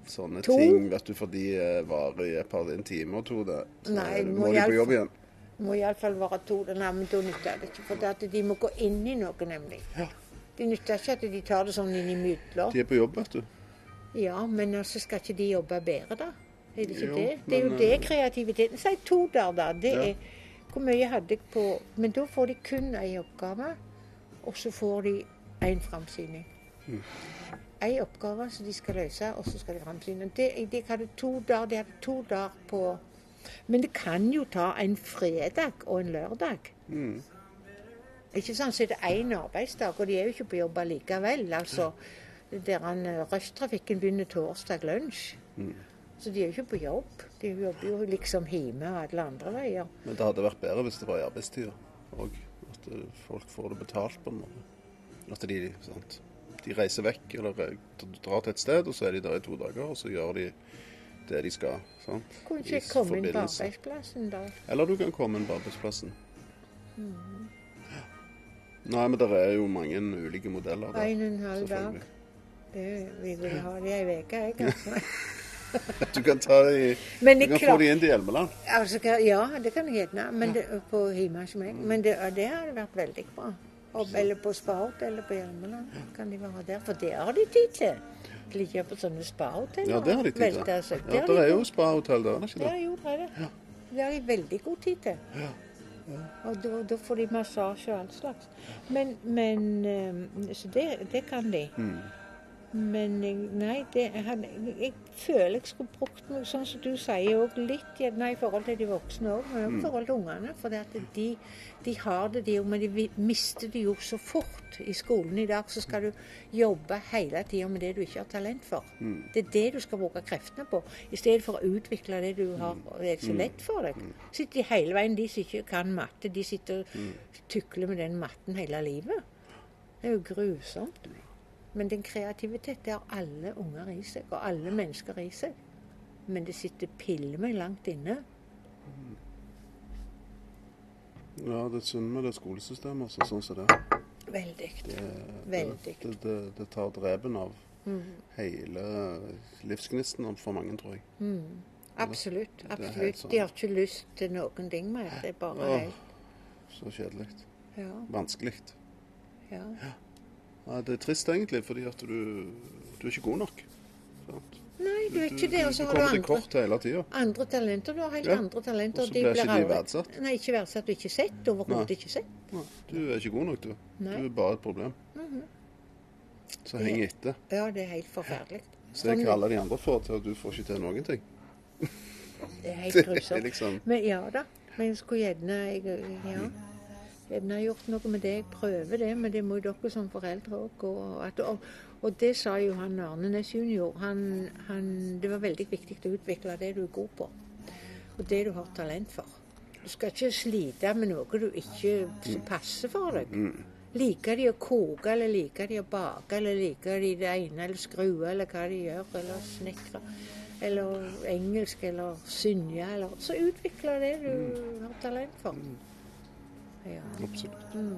sånne ting vet du, fordi eh, varer i et par en time og to. Det. Så Nei, er- må må de på jobb igjen. Det må iallfall være to. Nei, men da nytter det ikke. For de må gå inn i noe, nemlig. Ja. Det nytter ikke at de tar det sånn inn i mytler. De er på jobb, vet du. Ja, men altså skal ikke de jobbe bedre, da? Er det ikke Jo, det? Det er jo men, det eh, kreativiteten Si to der, da. Det Ja. er Hvor mye hadde jeg på Men da får de kun én oppgave, og så får de én framsyning. Én oppgave som de skal løse, og så skal de framsyne. Det, de hadde to dager, de hadde to dager på Men det kan jo ta en fredag og en lørdag. Mm. Ikke sant, så er det én arbeidsdag, og de er jo ikke på jobb likevel. Altså, der han, eh, Rushtrafikken begynner torsdag lunsj. Mm. Så de er jo ikke på jobb. De jobber jo liksom hjemme og alle andre veier. Men det hadde vært bedre hvis det var i arbeidstida òg. At eh, folk får det betalt på en måte. At de, sant? De reiser vekk eller eh, drar til et sted, og så er de der i to dager, og så gjør de det de skal. sant? Kunne ikke jeg komme inn på arbeidsplassen da? Eller du kan komme inn på arbeidsplassen. Mm. Nei, men det er jo mange ulike modeller. der, En og en halv dag. Det, vi vil ha det ei uke, jeg, kanskje. Du kan ta det i Men Du kan klart, få de inn til Hjelmeland. Altså, ja, det kan jeg gjerne. Men det, på hjemme hos meg. Men det, det har vært veldig bra. Og, eller på Spahot eller på Hjelmeland. Kan de være der? For det har de tid til. Ligge på sånne spahoteller. Ja, det har de tid til. Velte seg. Ja, det de er jo spahotell der, er det ikke Ja, jo, det er det. Det har de veldig god tid til. Og da, da får de massasje og all slags. Men, men eh, Så det, det kan de. Mm. Men nei, det, jeg, jeg føler jeg skulle brukt noe sånn som du sier, også litt gjerne i forhold til de voksne òg, men også i forhold til ungene. For de, de har det, de òg, men de mister det jo så fort. I skolen i dag så skal du jobbe hele tida med det du ikke har talent for. Det er det du skal bruke kreftene på, i stedet for å utvikle det du har, og det er så lett for deg. Sitter de hele veien, de som ikke kan matte, de sitter og tukler med den matten hele livet. Det er jo grusomt. Men den kreativitet det har alle unger i seg, og alle mennesker i seg. Men det sitter piller meg langt inne. Ja, det er synd med det skolesystemet, altså, sånn som det. Veldig. Det, Veldig. det, det, det tar drepen av hele livsgnisten for mange, tror jeg. Absolutt. er absolutt. sånn. De har ikke lyst til noen ting mer. Det er bare Åh. helt Så kjedelig. Ja. Vanskelig. ja. Ja, det er trist egentlig, fordi at du, du er ikke god nok. Sant? Nei, du er ikke det. Og så har du andre, andre talenter. Du har helt Ja. andre talenter. Og så blir ikke de verdsatt. Nei, ikke verdsatt og ikke sett. Overhodet ikke sett. Du er ikke god nok, du. Nei. Du er bare et problem. Så henger etter. Ja, det er helt forferdelig. Så jeg Sånn- kaller de andre for til at du får ikke til noen ting. Det er helt grusomt. liksom Men ja da. Men jeg skulle gjerne ja, gjerne har gjort noe med det. Jeg prøver det, men det må jo dere som foreldre òg. Og, og, og det sa jo han Ørnenes junior. Han, han, det var veldig viktig å utvikle det du er god på, og det du har talent for. Du skal ikke slite med noe du ikke passer for deg. Liker de å koke, eller liker de å bake, eller liker de det ene, eller skru, eller hva de gjør, eller snekre, eller engelsk, eller synge, eller Så utvikle det du har talent for. Ja. Absolutt. Mm.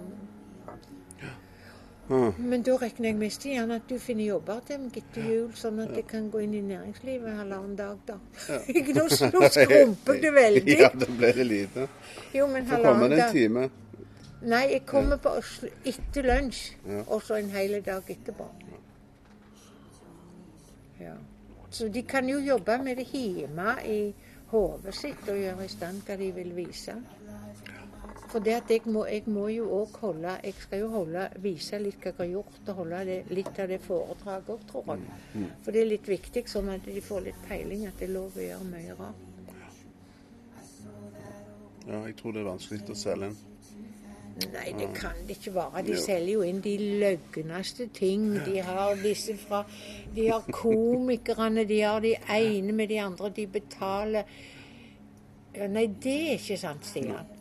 Ah, Men da regner jeg mest igjen at du finner jobber til meg etter jul, sånn at jeg kan gå inn i næringslivet halvannen dag, da. nå, nå skrumper det veldig. Ja, da ble det lite. Jo, men Så kommer det en time. Nei, jeg kommer på Oslo etter lunsj, Ja. og så en hel dag etterpå. Ja. Så de kan jo jobbe med det hjemme i hodet sitt og gjøre i stand hva de vil vise. For det at jeg må, jeg må jo òg holde Jeg skal jo holde, vise litt hva jeg har gjort, og holde det, litt av det foredraget òg, tror jeg. For det er litt viktig, sånn at de får litt peiling, at det er lov å gjøre mye rart. Ja, jeg tror det er vanskelig å selge inn. Nei, det kan det ikke være. De selger jo inn de løgneste ting. De har disse fra De har komikerne, de har de ene med de andre. De betaler Nei, det er ikke sant, Stian.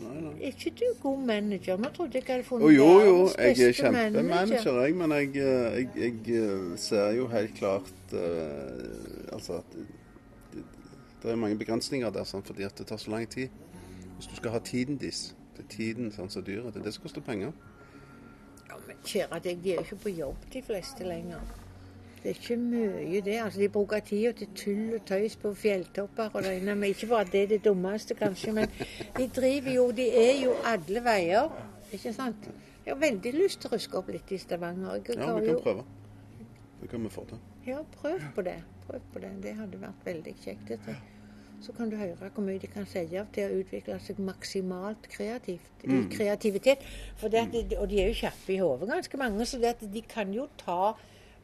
Nei, nei. Er ikke du god manager? Vi trodde jeg hadde funnet funnet jo, jo, jeg er kjempemanager, jeg. Men jeg, eh, jeg, jeg eh, ser jo helt klart uh, Altså at det, det er mange begrensninger der, sånn, fordi at det tar så lang tid. Hvis du skal ha tiden deres, det er tiden sånn som er dyr. Det er det som koster penger. Ja, men kjære deg, de er jo ikke på jobb, de fleste lenger. Det er ikke mye, det. Altså, De bruker tida til tull og tøys på fjelltopper og det ene. Men ikke bare det er det dummeste, kanskje, men de driver jo De er jo alle veier. Ikke sant? Jeg har veldig lyst til å ruske opp litt i Stavanger. Ja, vi vi jo- kan prøve. Det kan vi få til. Ja, prøv på det. Prøv på det. Det hadde vært veldig kjekt. dette. Så kan du høre hvor mye de kan sette av til å utvikle seg maksimalt kreativt, i kreativitet. For det og de er jo kjappe i hodet, ganske mange, så det at de kan jo ta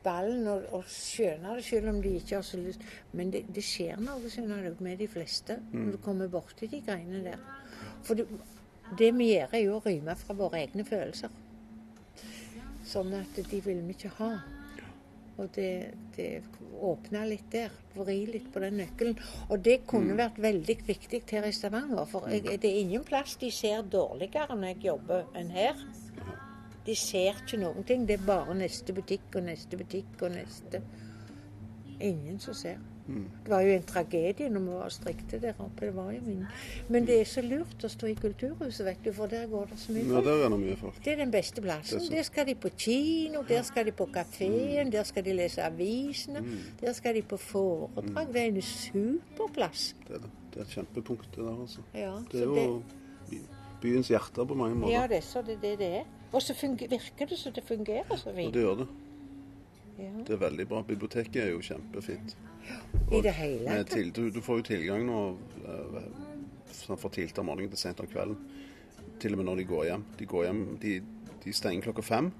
ballen og, og skjønne det, selv om de ikke har så lyst. Men det, det skjer noe skjønner du, med de fleste når du kommer borti de greiene der. For det, det vi gjør, er jo å rømme fra våre egne følelser. Sånn at de vil vi ikke ha. Og det, det åpna litt der. Vri litt på den nøkkelen. Og det kunne vært veldig viktig her i Stavanger. For jeg, det er ingen plass de ser dårligere når jeg jobber, enn her. De ser ikke noen ting. Det er bare neste butikk og neste butikk og neste Ingen som ser. Det var jo en tragedie når vi var strikte der oppe. Det var jo ingen. Men det er så lurt å stå i Kulturhuset, vet du, for der går det så mye Ja, der er det mye folk. Det er den beste plassen. Det er. Der skal de på kino, der skal de på kafeen, der skal de lese avisene, der skal de på foredrag. Det er en superplass. Det er det. Det er et kjempepunkt, det der, altså. Ja, Det er jo jo byens hjerte på mange måter. ja det er så det det det er. Og så virker det så det fungerer så Og det gjør det. Ja. Det er veldig bra. Biblioteket er jo kjempefint. I det hele tatt. du, du får jo tilgang nå sånn fra tidlig om morgenen til sent om kvelden. Til og med når de går hjem. De går hjem, de, de stenger klokka fem.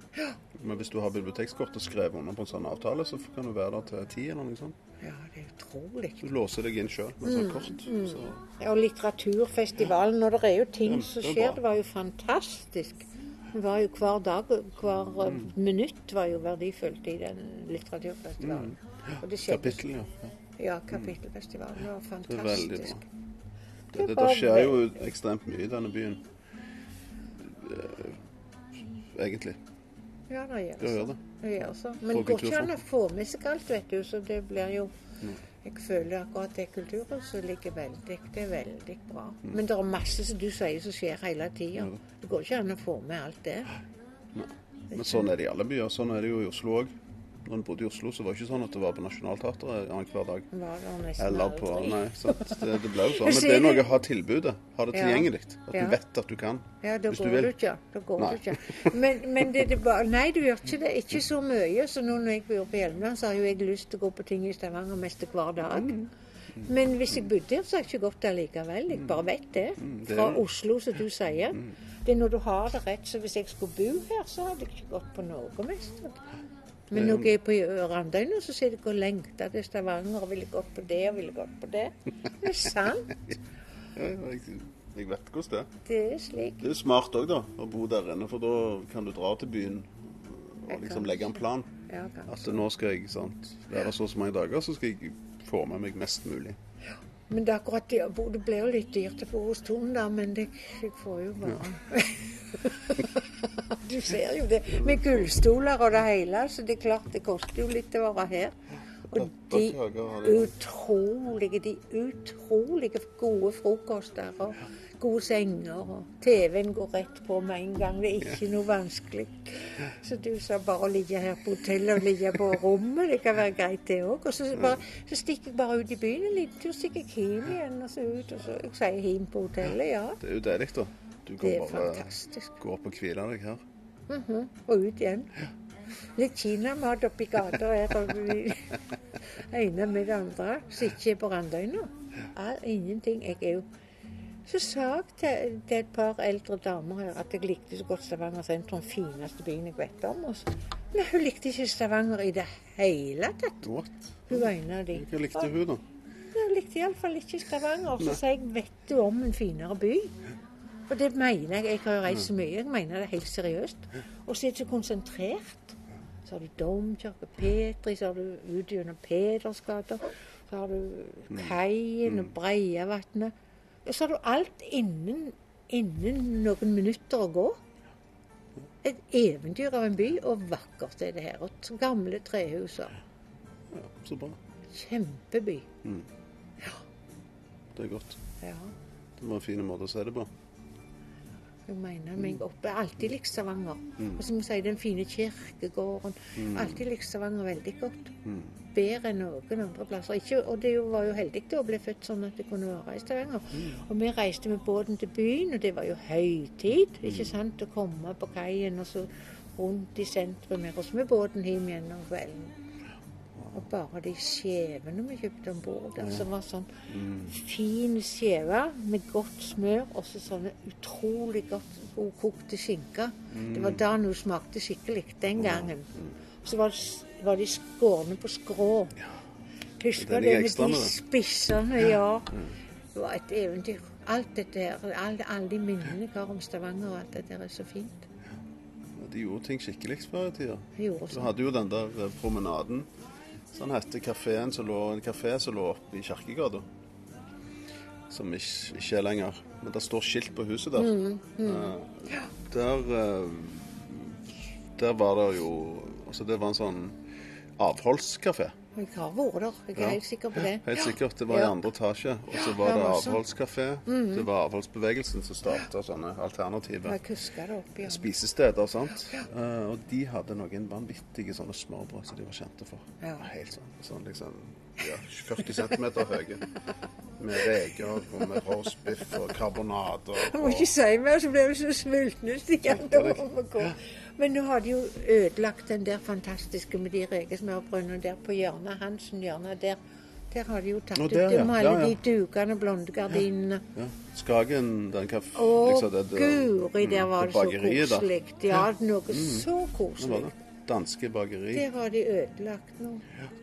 Men hvis du har bibliotekskort og skrevet under på en sånn avtale, så kan du være der til ti eller noe sånt. Ja, det er utrolig. Du låser deg inn sjøl med sånn kort. Så, Ja, og litteraturfestivalen, og det er jo ting Ja, som er skjer. Det var jo fantastisk. Det var jo hver dag, hver Mm. minutt var jo verdifullt i den litteraturfestivalen. Det skjedde kapittel, ja. ja. Ja, kapittelfestivalen. Det var Det er fantastisk. Det Det, er det, det skjer jo ekstremt mye i denne byen. Eh, Egentlig. Ja, det gjør Det det. gjør det. det gjør så. Men det går ikke an å få med seg alt, vet du. Så det blir jo Jeg føler akkurat det kulturhuset ligger veldig Det er veldig bra. Men det er masse som du sier som skjer hele tida. Mm. Ja. Det går ikke an å få med alt det. Men sånn er det i alle byer. Sånn er det jo i Oslo òg. Når en bodde i Oslo, så var det ikke sånn at det var på Nationaltheatret annenhver dag. Eller på. Nei, sant. Det, det ble jo sånn. Men det er noe å ha tilbudet. Ha det tilgjengelig. At du vet at du kan. Ja, da hvis du vil. du ikke. Da går Nei. du ikke. Men, men det, det bare, nei, du gjør ikke det. Ikke så mye. Så nå når jeg bor på Hjelmeland, så har jo jeg lyst til å gå på ting i Stavanger mest hver dag. Mm. Men hvis jeg bodde her, så har jeg ikke gått der likevel. Jeg bare vet det. Mm, er Fra. Oslo, som du sier. Det er når du har det rett. Så hvis jeg skulle bo her, så hadde jeg ikke gått på noe mest. Men når jeg er på Randøy nå, så sier jeg og lengter til Stavanger og ville gått på det og ville gått på det. Det er sant. Ja, jeg, jeg vet hvordan det er. Det er slik. Det er smart òg, da, å bo der inne. For da kan du dra til byen og liksom legge en plan. Ja, At nå skal jeg sant, være så og så mange dager, så skal jeg få med meg mest mulig. Men det er akkurat det å bo Det ble jo litt dyrt å bo hos Tom, da, men det, jeg får jo bare Du ser jo det. Med gullstoler og det hele, så det er klart det koster jo litt å være her. Og de de. utrolige, de utrolige gode frokoster og gode senger. Og TV-en går rett på med en gang. Det er ikke noe vanskelig. Så du sa bare å ligge her på hotellet og ligge på rommet, det kan være greit det òg. Og så, bare, så stikker jeg bare ut i byen en liten tur, stikker jeg hjem igjen og så ut. Og så jeg sier hjem på hotellet, ja. Det er jo deilig, da. Du Det kan er bare fantastisk. gå opp og hvile deg her. Mhm, Og ut igjen. Litt kinamat oppi gata her. og vi- ene med det andre. Sitter på Randøyna. Ingenting. Jeg er jo Så sa jeg til, til et par eldre damer her at jeg likte så godt Stavanger sentrum. Fineste byen jeg vet om. Og så, men hun likte ikke Stavanger i det hele tatt. What? Hun av de. Hva likte hun, da? Hun likte iallfall ikke Stavanger. Så sa jeg vet du om en finere by? Og det mener jeg. Jeg har jo reist så mye. Jeg mener det helt seriøst. Og så er det så konsentrert. Så har du Domkirke, Petri, så har du ut gjennom Pedersgata. Så har du Kaien og Breiavatnet. Så har du alt innen, innen noen minutter å gå. Et eventyr av en by, og vakkert er det her. Og gamle trehuser. Ja, så bra. Kjempeby. Det er godt. Ja. Det var en fin måte å si det på. Jeg mener meg oppe. Jeg alltid likt Stavanger. Og som jeg sier, den fine kirkegården. Alltid likt Stavanger veldig godt. Bedre enn noen andre plasser. Ikke, og det var jo heldig å bli født sånn at jeg kunne være i Stavanger. Og vi reiste med båten til byen, og det var jo høytid. Ikke sant? Å komme på kaien og så rundt i sentrum her, og så med båten hjem igjen om kvelden. Og bare de skjevene vi kjøpte om bord ja. som var sånn fin skjeve med godt smør og så sånne utrolig godt godkokte skinker. Det var da hun smakte skikkelig den gangen. Så var, det- var de skårne på skrå. Husker Det med de spissene, ja. Det var et eventyr. Alt dette her, alle, alle de minnene jeg har om Stavanger og alt dette her er så fint. De gjorde ting skikkelig før i tida. Du hadde jo den der eh, promenaden. Sånn hette kafeen som lå, en kafé som lå oppe i Kirkegata. Som ikke, ikke er lenger. Men det står skilt på huset der. Eh, der eh, Der var det jo Altså, det var en sånn avholdskafé. Jeg har vært der, jeg er Ja. helt sikker på det. Helt sikkert. Det var i andre etasje. Og så var Ja, det Mm -hmm. Det var avholdsbevegelsen som starta sånne alternative oppi her. spisesteder. sant? Eh, og de hadde noen vanvittige sånne smørbrød som de var kjente for. Ja. Helt sånn, sånn liksom ja, 40 cm høye. Med reker og med roastbiff og karbonader. Jeg må ikke si mer, så blir vi så sultne. Men nå har de jo ødelagt den der fantastiske med de rekesmørbrødene der på hjørnet. Hansen-hjørnet der. Der har de jo tatt ut ja. med alle Ja, ja. de dukene, blonde gardinene. ja, Skagen, den kaffe... Å, liksom guri, der mm, var det det så koselig. Ja, noe så Hva var koselig. Danske bakeri. Det har de ødelagt nå.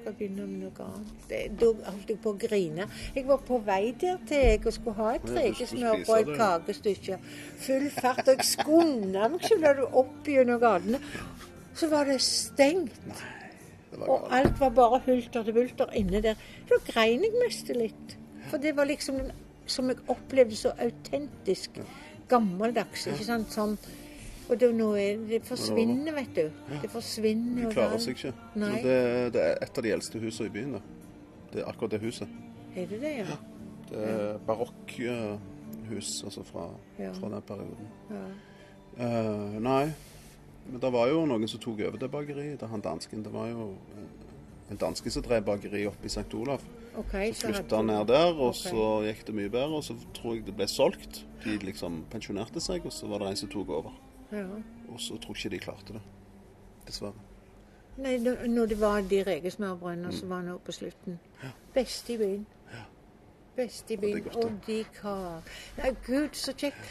Skal begynne med noe annet. Det- Da holdt jeg på å grine. Jeg var på vei der til jeg og skulle ha et rekesmørbrød og et kakestykke. Full fart. Og jeg skunda meg ikke da du opp gjennom gatene. Så var det stengt. Det var Og alt var bare hulter til bulter inne der. Da grein jeg mest litt. For det var liksom som jeg opplevde så autentisk gammeldags. ikke sant? Sånn. Og det, nå er, det forsvinner, vet du. Det forsvinner. De klarer seg ikke. Nei. Det, det er et av de eldste husene i byen. da. Det er akkurat det huset. Er det det, ja? Det er barokkhus altså fra, Ja. fra den perioden. ja. Uh, nei, Men det var jo noen som tok over det bakeriet. Det, han dansken, det var jo eh, en danske som drev bakeri oppe i St. Olav. Okay, Så flytta han ned der, og så gikk det mye bedre. Og så tror jeg det ble solgt. De liksom pensjonerte seg, og så var det en som tok over. Ja. Og så tror jeg ikke de klarte det. Dessverre. Nei, når det var de rekesmørbrødene, så var nå på slutten. Best i byen. Best i byen. Og de kar... Nei, gud, så kjekt.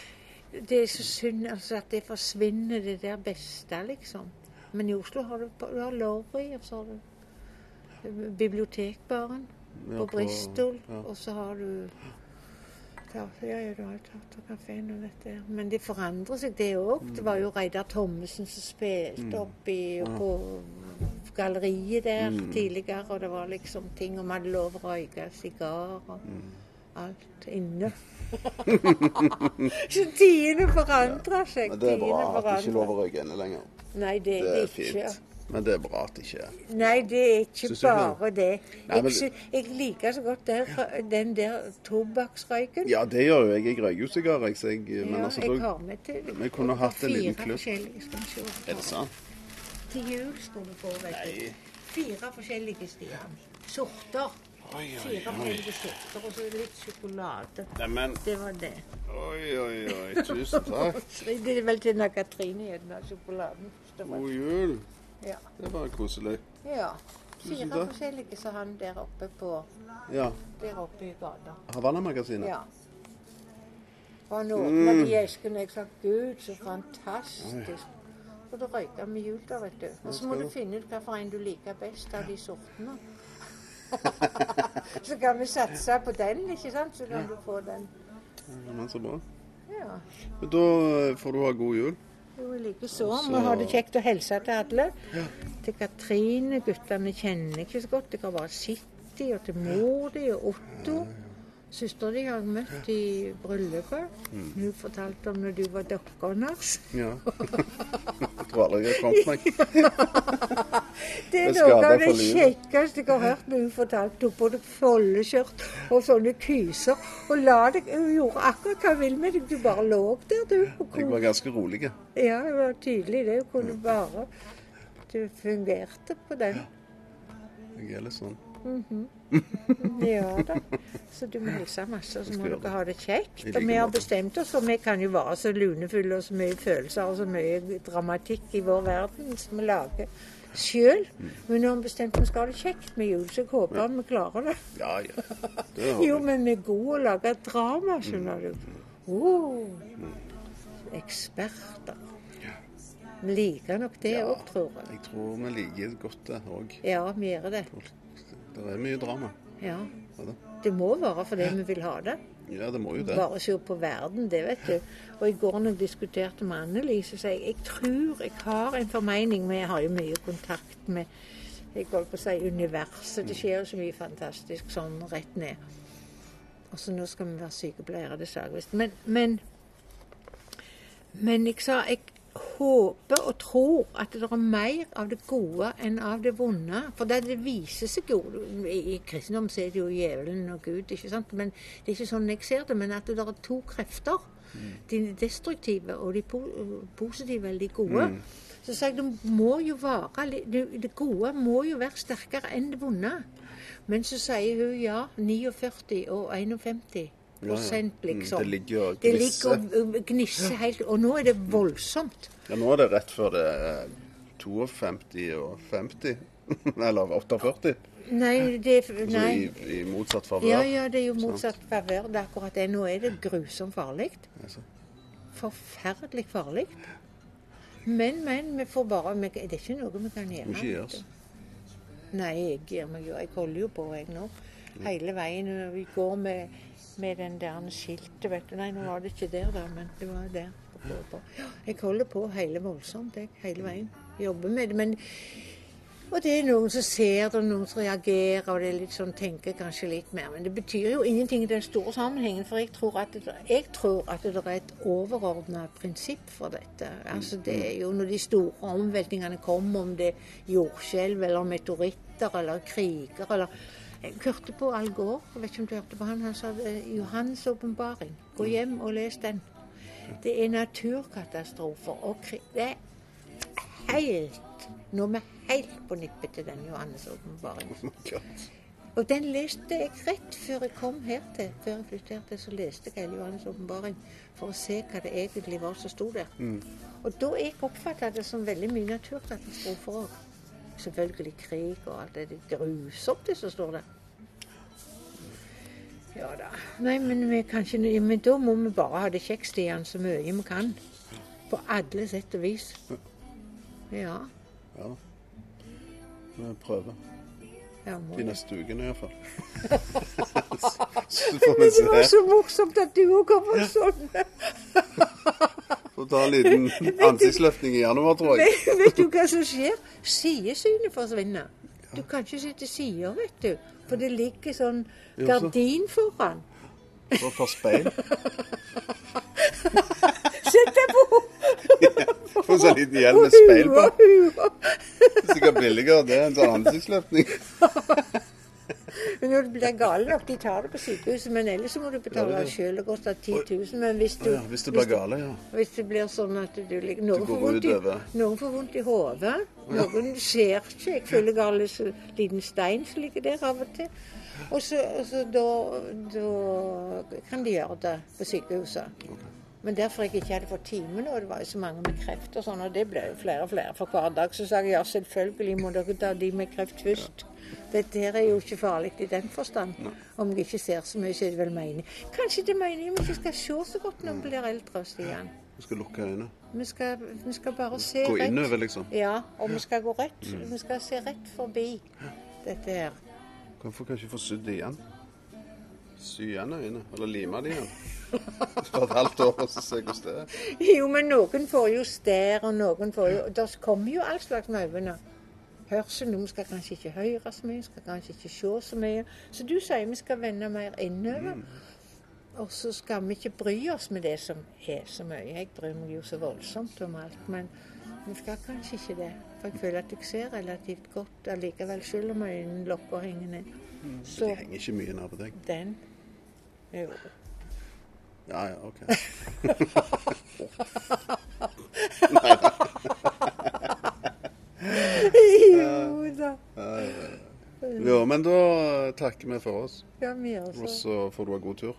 Det er så synd altså, at det forsvinner, det der beste, liksom. Men i Oslo har du, du har Lorry, og så har du Bibliotekbaren Ja, på Bristol, ja. og så har du ja, ja, ja, du har jo Teaterkafeen og dette. Men det forandrer seg, det òg. Det var jo Reidar Thommessen som spilte oppi på galleriet der tidligere, og det var liksom ting om hadde lov å røyke sigar og alt inne. Så tidene forandrer seg. Men det er bra at det ikke er lov å røyke inne lenger. Nei, det Det er det ikke. fint. Men det er bra at det ikke er. Nei, det er ikke bare det. Nei, Jeg, men- sy jeg liker så godt der, den der tobakksrøyken. Ja, det gjør jo jeg. Jeg røyker jo sigarer, jeg. Jeg men altså, jeg har med til vi kunne hatt en liten klubb. er det sant? Til jul skulle du få, vet du. Fire forskjellige stier. Sorter. Oi, oi, Fire oi. forskjellige sorter, og så litt sjokolade. Neimen, Det var det. oi, oi, oi. Tusen takk. Det er vel til Katrine igjen, da, sjokoladen. God jul. Ja. Det var koselig. ja. Fire forskjellige som han der oppe på Ja. Der oppe i gata. Havanna-magasinet. Ja. Og åpna Mm. de eskene, jeg sa gud, så fantastisk. Og da røyka vi jul da, vet du. Og så må du finne ut hvilken en du liker best av de sortene. så kan vi satse på den, ikke sant? Så kan du få den. Ja, Men så bra. Ja. Men da får du ha god jul. Jo, likeså. Vi har det kjekt å hilse til alle. Til Katrine. Guttene kjenner ikke så godt. Jeg har bare sett dem, og til mor di og Otto. Søstera de har møtt i bryllupet. Mm. Hun fortalte om når du var dokka hennes. Ja. jeg tror aldri jeg kommet meg. Det er noe av det kjekkeste jeg har hørt når hun fortalte. om både foldeskjørt og sånne kyser. Og la deg, hun gjorde akkurat hva hun ville med deg. Du bare lå der, du. Og Jeg var ganske rolig. Ja, det var tydelig det. Hun kunne bare Du fungerte på den. Ja. Jeg er litt sånn. Ja da. Så du må hilse masse, så må dere ha det kjekt. Og vi har bestemt oss, for vi kan jo være så lunefulle og så mye følelser og så mye dramatikk i vår verden som vi lager sjøl. Men nå har vi bestemt vi skal ha det kjekt med jul, så jeg håper vi klarer det. Ja, ja. Det Jo, men vi er gode å lage drama, skjønner du. Oh, eksperter. Vi liker nok det Ja. tror jeg. Jeg tror vi liker godt det òg. Ja, vi gjør det. Det er mye drama. Ja. Det må være fordi vi vil ha det. ja, det må jo det. Bare se på verden, det vet du. Og i går når jeg diskuterte med Annelise, sa jeg jeg tror jeg har en formening, men jeg har jo mye kontakt med jeg holdt på å si universet. Det skjer jo så mye fantastisk sånn rett ned. Og så nå skal vi være sykepleiere, det sa jeg visst. Men, men, men jeg sa jeg håper og tror at det er mer av det gode enn av det vonde. For det, det viser seg jo I kristendom så er det jo djevelen og Gud, ikke sant? Men det er ikke sånn jeg ser det. Men at det er to krefter. De destruktive og de positive eller de gode. Så sa jeg det må jo være det gode må jo være sterkere enn det vonde. Men så sier hun ja. 49 og 51 prosent, Mm, liksom. Det ligger og Det ligger og gnisser helt Og nå er det voldsomt. Ja, nå er det rett før det er 52 og 50. Eller 48. Nei, det Så Nei. i, i motsatt favør. Ja, ja, det er jo motsatt favør. Det er akkurat det. Nå er det grusomt farlig. Altså, Forferdelig farlig. Men, men, vi får bare vi, Det er ikke noe vi kan gjøre. Ikke gi. Nei, jeg gir meg jo. Jeg holder jo på, jeg nå. Hele veien. når Vi går med, med den der skiltet, vet du. Nei, nå var det ikke der, da, men det var der. Jeg holder på hele voldsomt, jeg. Hele veien. Jobber med det. Men og det er noen som ser det, og noen som reagerer, og det er litt sånn, tenker kanskje litt mer. Men det betyr jo ingenting i den store sammenhengen, for jeg tror at det, jeg tror at det er et overordna prinsipp for dette. Altså Det er jo når de store omveltningene kommer, om det er jordskjelv eller meteoritter eller kriger eller Jeg hørte på Al Gore, jeg vet ikke om du hørte på han, han sa Johans Johannes' åpenbaring. Gå hjem og les den. Det er naturkatastrofer og krig. Det er helt Nå er vi helt på nippet til den Johannes' åpenbaring. Oh. Og den leste jeg rett før jeg kom her til. Før jeg flytterte, så leste jeg hele Johannes' åpenbaring for å se hva det egentlig var som sto der. Og da jeg oppfatta det som veldig mye naturkatastrofer òg. Selvfølgelig krig og alt det, det grusomt det som står der. Ja da. Nei, men, vi kan ikke, men da må vi bare ha det kjekt, Stian, så mye vi kan. På alle sett og vis. Ja. Ja. Vi prøver. ja De neste ukene iallfall. Så får vi Men det var så morsomt at du òg kom med sånn. Får ta en liten ansiktsløftning i januar, tror jeg. Vet, vet du hva som skjer? Sidesynet forsvinner. Du kan ikke sitte sider, vet du. For det ligger sånn gardin foran. For et par speil. Sett deg på! Få en sånn liten hjelm med speil på. Sikkert billigere det enn sånn ansiktsløftning. Men når du blir gal nok, de tar det på sykehuset, men ellers så må du betale Ja, sjøl. Det koster 10 000. Men hvis du, ja, hvis det blir gale, ja. hvis det blir sånn at du ligger Noen, får vondt i, i hodet. Noen ser ikke. Jeg føler gal en liten- stein som ligger der av og til. Og så, og så da, da kan de gjøre det på sykehuset. Men derfor jeg ikke hadde fått time nå, det var jo så mange med kreft og sånn, og det ble jo flere og flere for hver dag, så sa jeg ja, selvfølgelig må dere ta de med kreft først. Dette her er jo ikke farlig i den forstand. Om jeg ikke ser så mye, så er det vel meningen. Kanskje det er meningen vi ikke skal se så godt når vi blir eldre, Stian. Vi skal lukke øynene. Vi skal, vi skal bare se Gå rett. innover, liksom. Ja, og vi skal gå rett. Vi skal se rett forbi dette her. Hvorfor kan ikke få sydd det igjen? Sy igjen øynene. Eller lime det igjen. For et halvt år, og så se hvordan det er. Jo, men noen får jo stær, og noen får jo Det kommer jo all slags øynene. Hørsel, noen skal kanskje ikke høre så mye, skal kanskje ikke se så mye. Så du sier vi skal vende mer innover. Og så skal vi ikke bry oss med det som er så mye. Jeg bryr meg jo så voldsomt om alt, men vi skal kanskje ikke det. For jeg føler at jeg ser relativt godt allikevel, selv om øynene lukker og henger ned. Så Det henger ikke mye nær på deg. den Jo. Ja, ja, OK. Jo da. Jo, men da takker vi for oss. Ja, vi Og så får du ha god tur.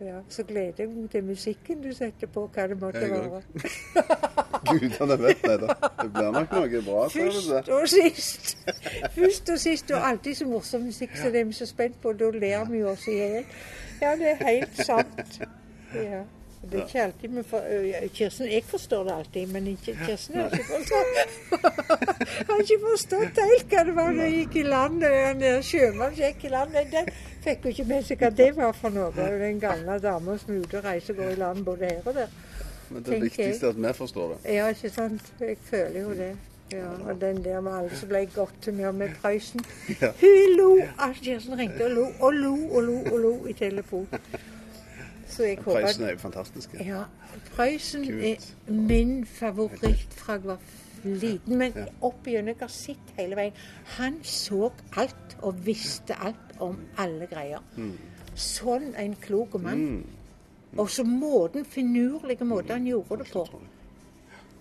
Ja, så gleder jeg meg til musikken du setter på, hva det måtte Jeg være. Gudene vet det. da. Det blir nok noe bra. Først og sist. Først og sist, og alltid så morsom musikk, så det er vi så spent på. Da ler vi oss i hjel. Ja, det er helt sant. Ja. Det er ikke alltid vi for, Kirsten, jeg forstår det alltid, men ikke Kirsten har ikke forstått Har ikke forstått helt hva det var da gikk i land. Den der sjømann som gikk i land. Den fikk jo ikke med seg hva det var for noe. Den gamle dama som er ute og reiser og går i land både her og der. Men det er er at vi forstår det. Ja, ikke sant. Jeg føler jo det. Ja, og den der med alle som ble i godt humør med Prøysen. Ja. Hun lo! Altså, Kirsten ringte og lo og lo og lo og lo i telefon. Så jeg håper Prøysen er jo fantastisk. Ja, Prøysen er min favoritt fra jeg var liten. Men Ja. opp igjennom, jeg har sett hele veien. Han så alt og visste alt om alle greier. Sånn en klok mann. Og så måten, finurlige måten han gjorde det på.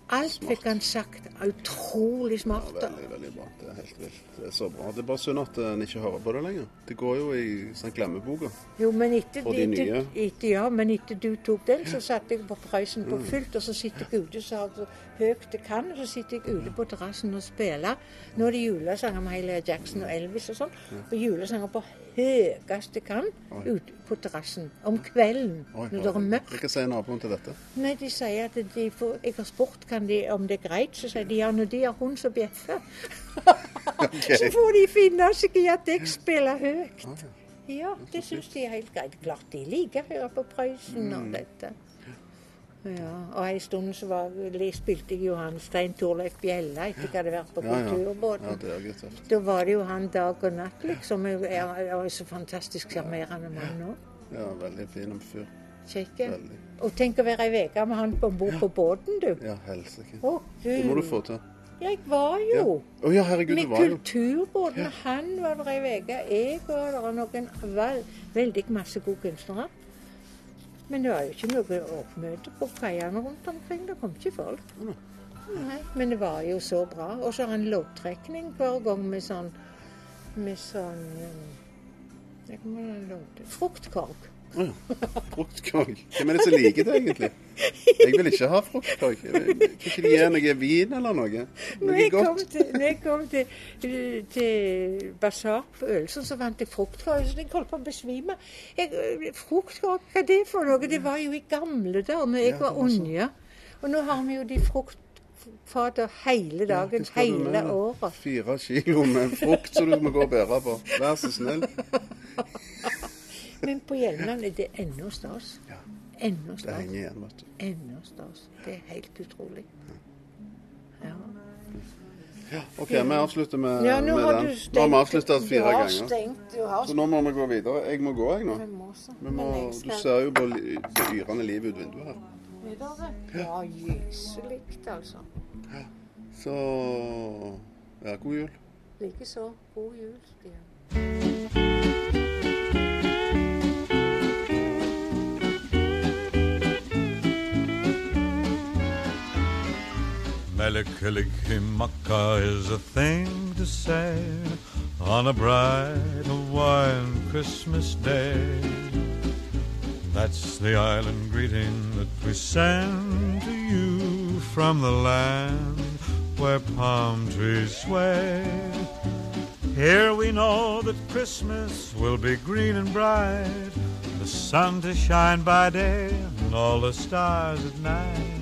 Alt fikk han sagt. Utrolig smart. Ja, veldig, veldig bra. Det er helt vilt. Det er så bra. Det er bare synd at en ikke hører på det lenger. Det går jo i sånn glemmeboka. Jo, men etter, Og de nye? etter, ja, men etter du tok den, så satte jeg på Prøysen på fullt, og så sitter jeg ute så høyt jeg kan, og så sitter jeg ute på terrassen og spiller. Nå er det julesanger med Hailey Jackson og Elvis og sånn, og julesanger på høyest jeg kan ute på terrassen om kvelden Oi, når det er mørkt. Hva sier naboen til dette? Nei, de sier at de får, Jeg har spurt kan de, om det er greit, så sier de ja, når de har hund som bjeffer. Så får de finne seg i at jeg spiller høyt. Ja, det syns de er helt greit. Klart de liker å høre på Prøysen og dette. Ja, og en stund så var, spilte jeg jo han Stein Torleif Bjella etter jeg hadde vært på Ja, ja. ja Kulturbåten. Da var det jo han dag og natt, liksom. Jeg er, er så fantastisk sjarmerende mann nå. Ja, veldig fin fyr. Kjekke. Veldig. Og tenk å være ei uke med han om bord på båten, du. Ja, helsike. Å, Det må du få til. Jeg var Ja. jo. Ja, herregud, Med var jo kulturbåten. Han var der ei uke. Jeg var der, noen vel, veldig masse gode kunstnere. Men det var jo ikke noe oppmøte på kaiene rundt omkring. Det kom ikke folk. Nei, men det var jo så bra. Og så har han loddtrekning hver gang med sånn Med sånn eh. Fruktkorg. Ja. Fruktkorg. Hvem er det som liker det, egentlig? Jeg vil ikke ha fruktkorg. Kan ikke de gi noe vin eller noe? Når Noe kom godt? til, når jeg kom til, til basar på Ølsund, så vant jeg fruktkorg. Så jeg holdt på å besvime. Jeg, fruktkorg, hva er det for noe? Det var jo i gamle dager da jeg Ja, var det unge. Og nå har vi jo de fruktfater hele dagen, ja, hele året. Fire kilo med frukt som du må gå og bære på. Vær så snill. Men på Hjelmeland er det ennå stas. Ja. Ennå Det stas. henger igjen, vet du. Ennå stas. Det er helt utrolig. Ja. Ja, OK, vi avslutter med, Ja, nå med har den. Stengt, Nå har vi avslutta fire Du har ganger. stengt. Du har Så nå må vi gå videre. Jeg må gå, jeg nå. Vi må så. Vi må, Men du ser jo på det yrende livet ut vinduet her. videre. Ja, gyselig, altså. Så ja, god jul. Likeså. God jul, Stian. Melikilikimaka is a thing to say on a bright Hawaiian Christmas day. That's the island greeting that we send to you from the land where palm trees sway. Here we know that Christmas will be green and bright, the sun to shine by day and all the stars at night.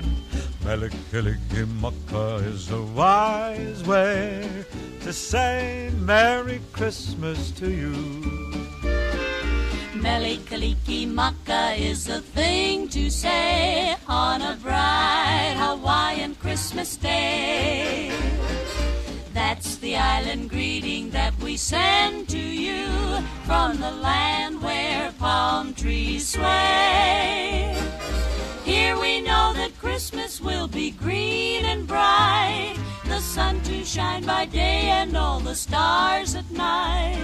Melikilikimaka is a wise way to say Merry Christmas to you. Melikaliki Maka is a thing to say on a bright Hawaiian Christmas day. That's the island greeting that we send to you from the land where palm trees sway. Here we know that Christmas will be green and bright, the sun to shine by day and all the stars at night.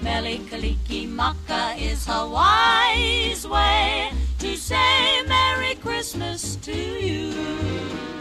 Melikaliki Maka is Hawaii's way to say Merry Christmas to you.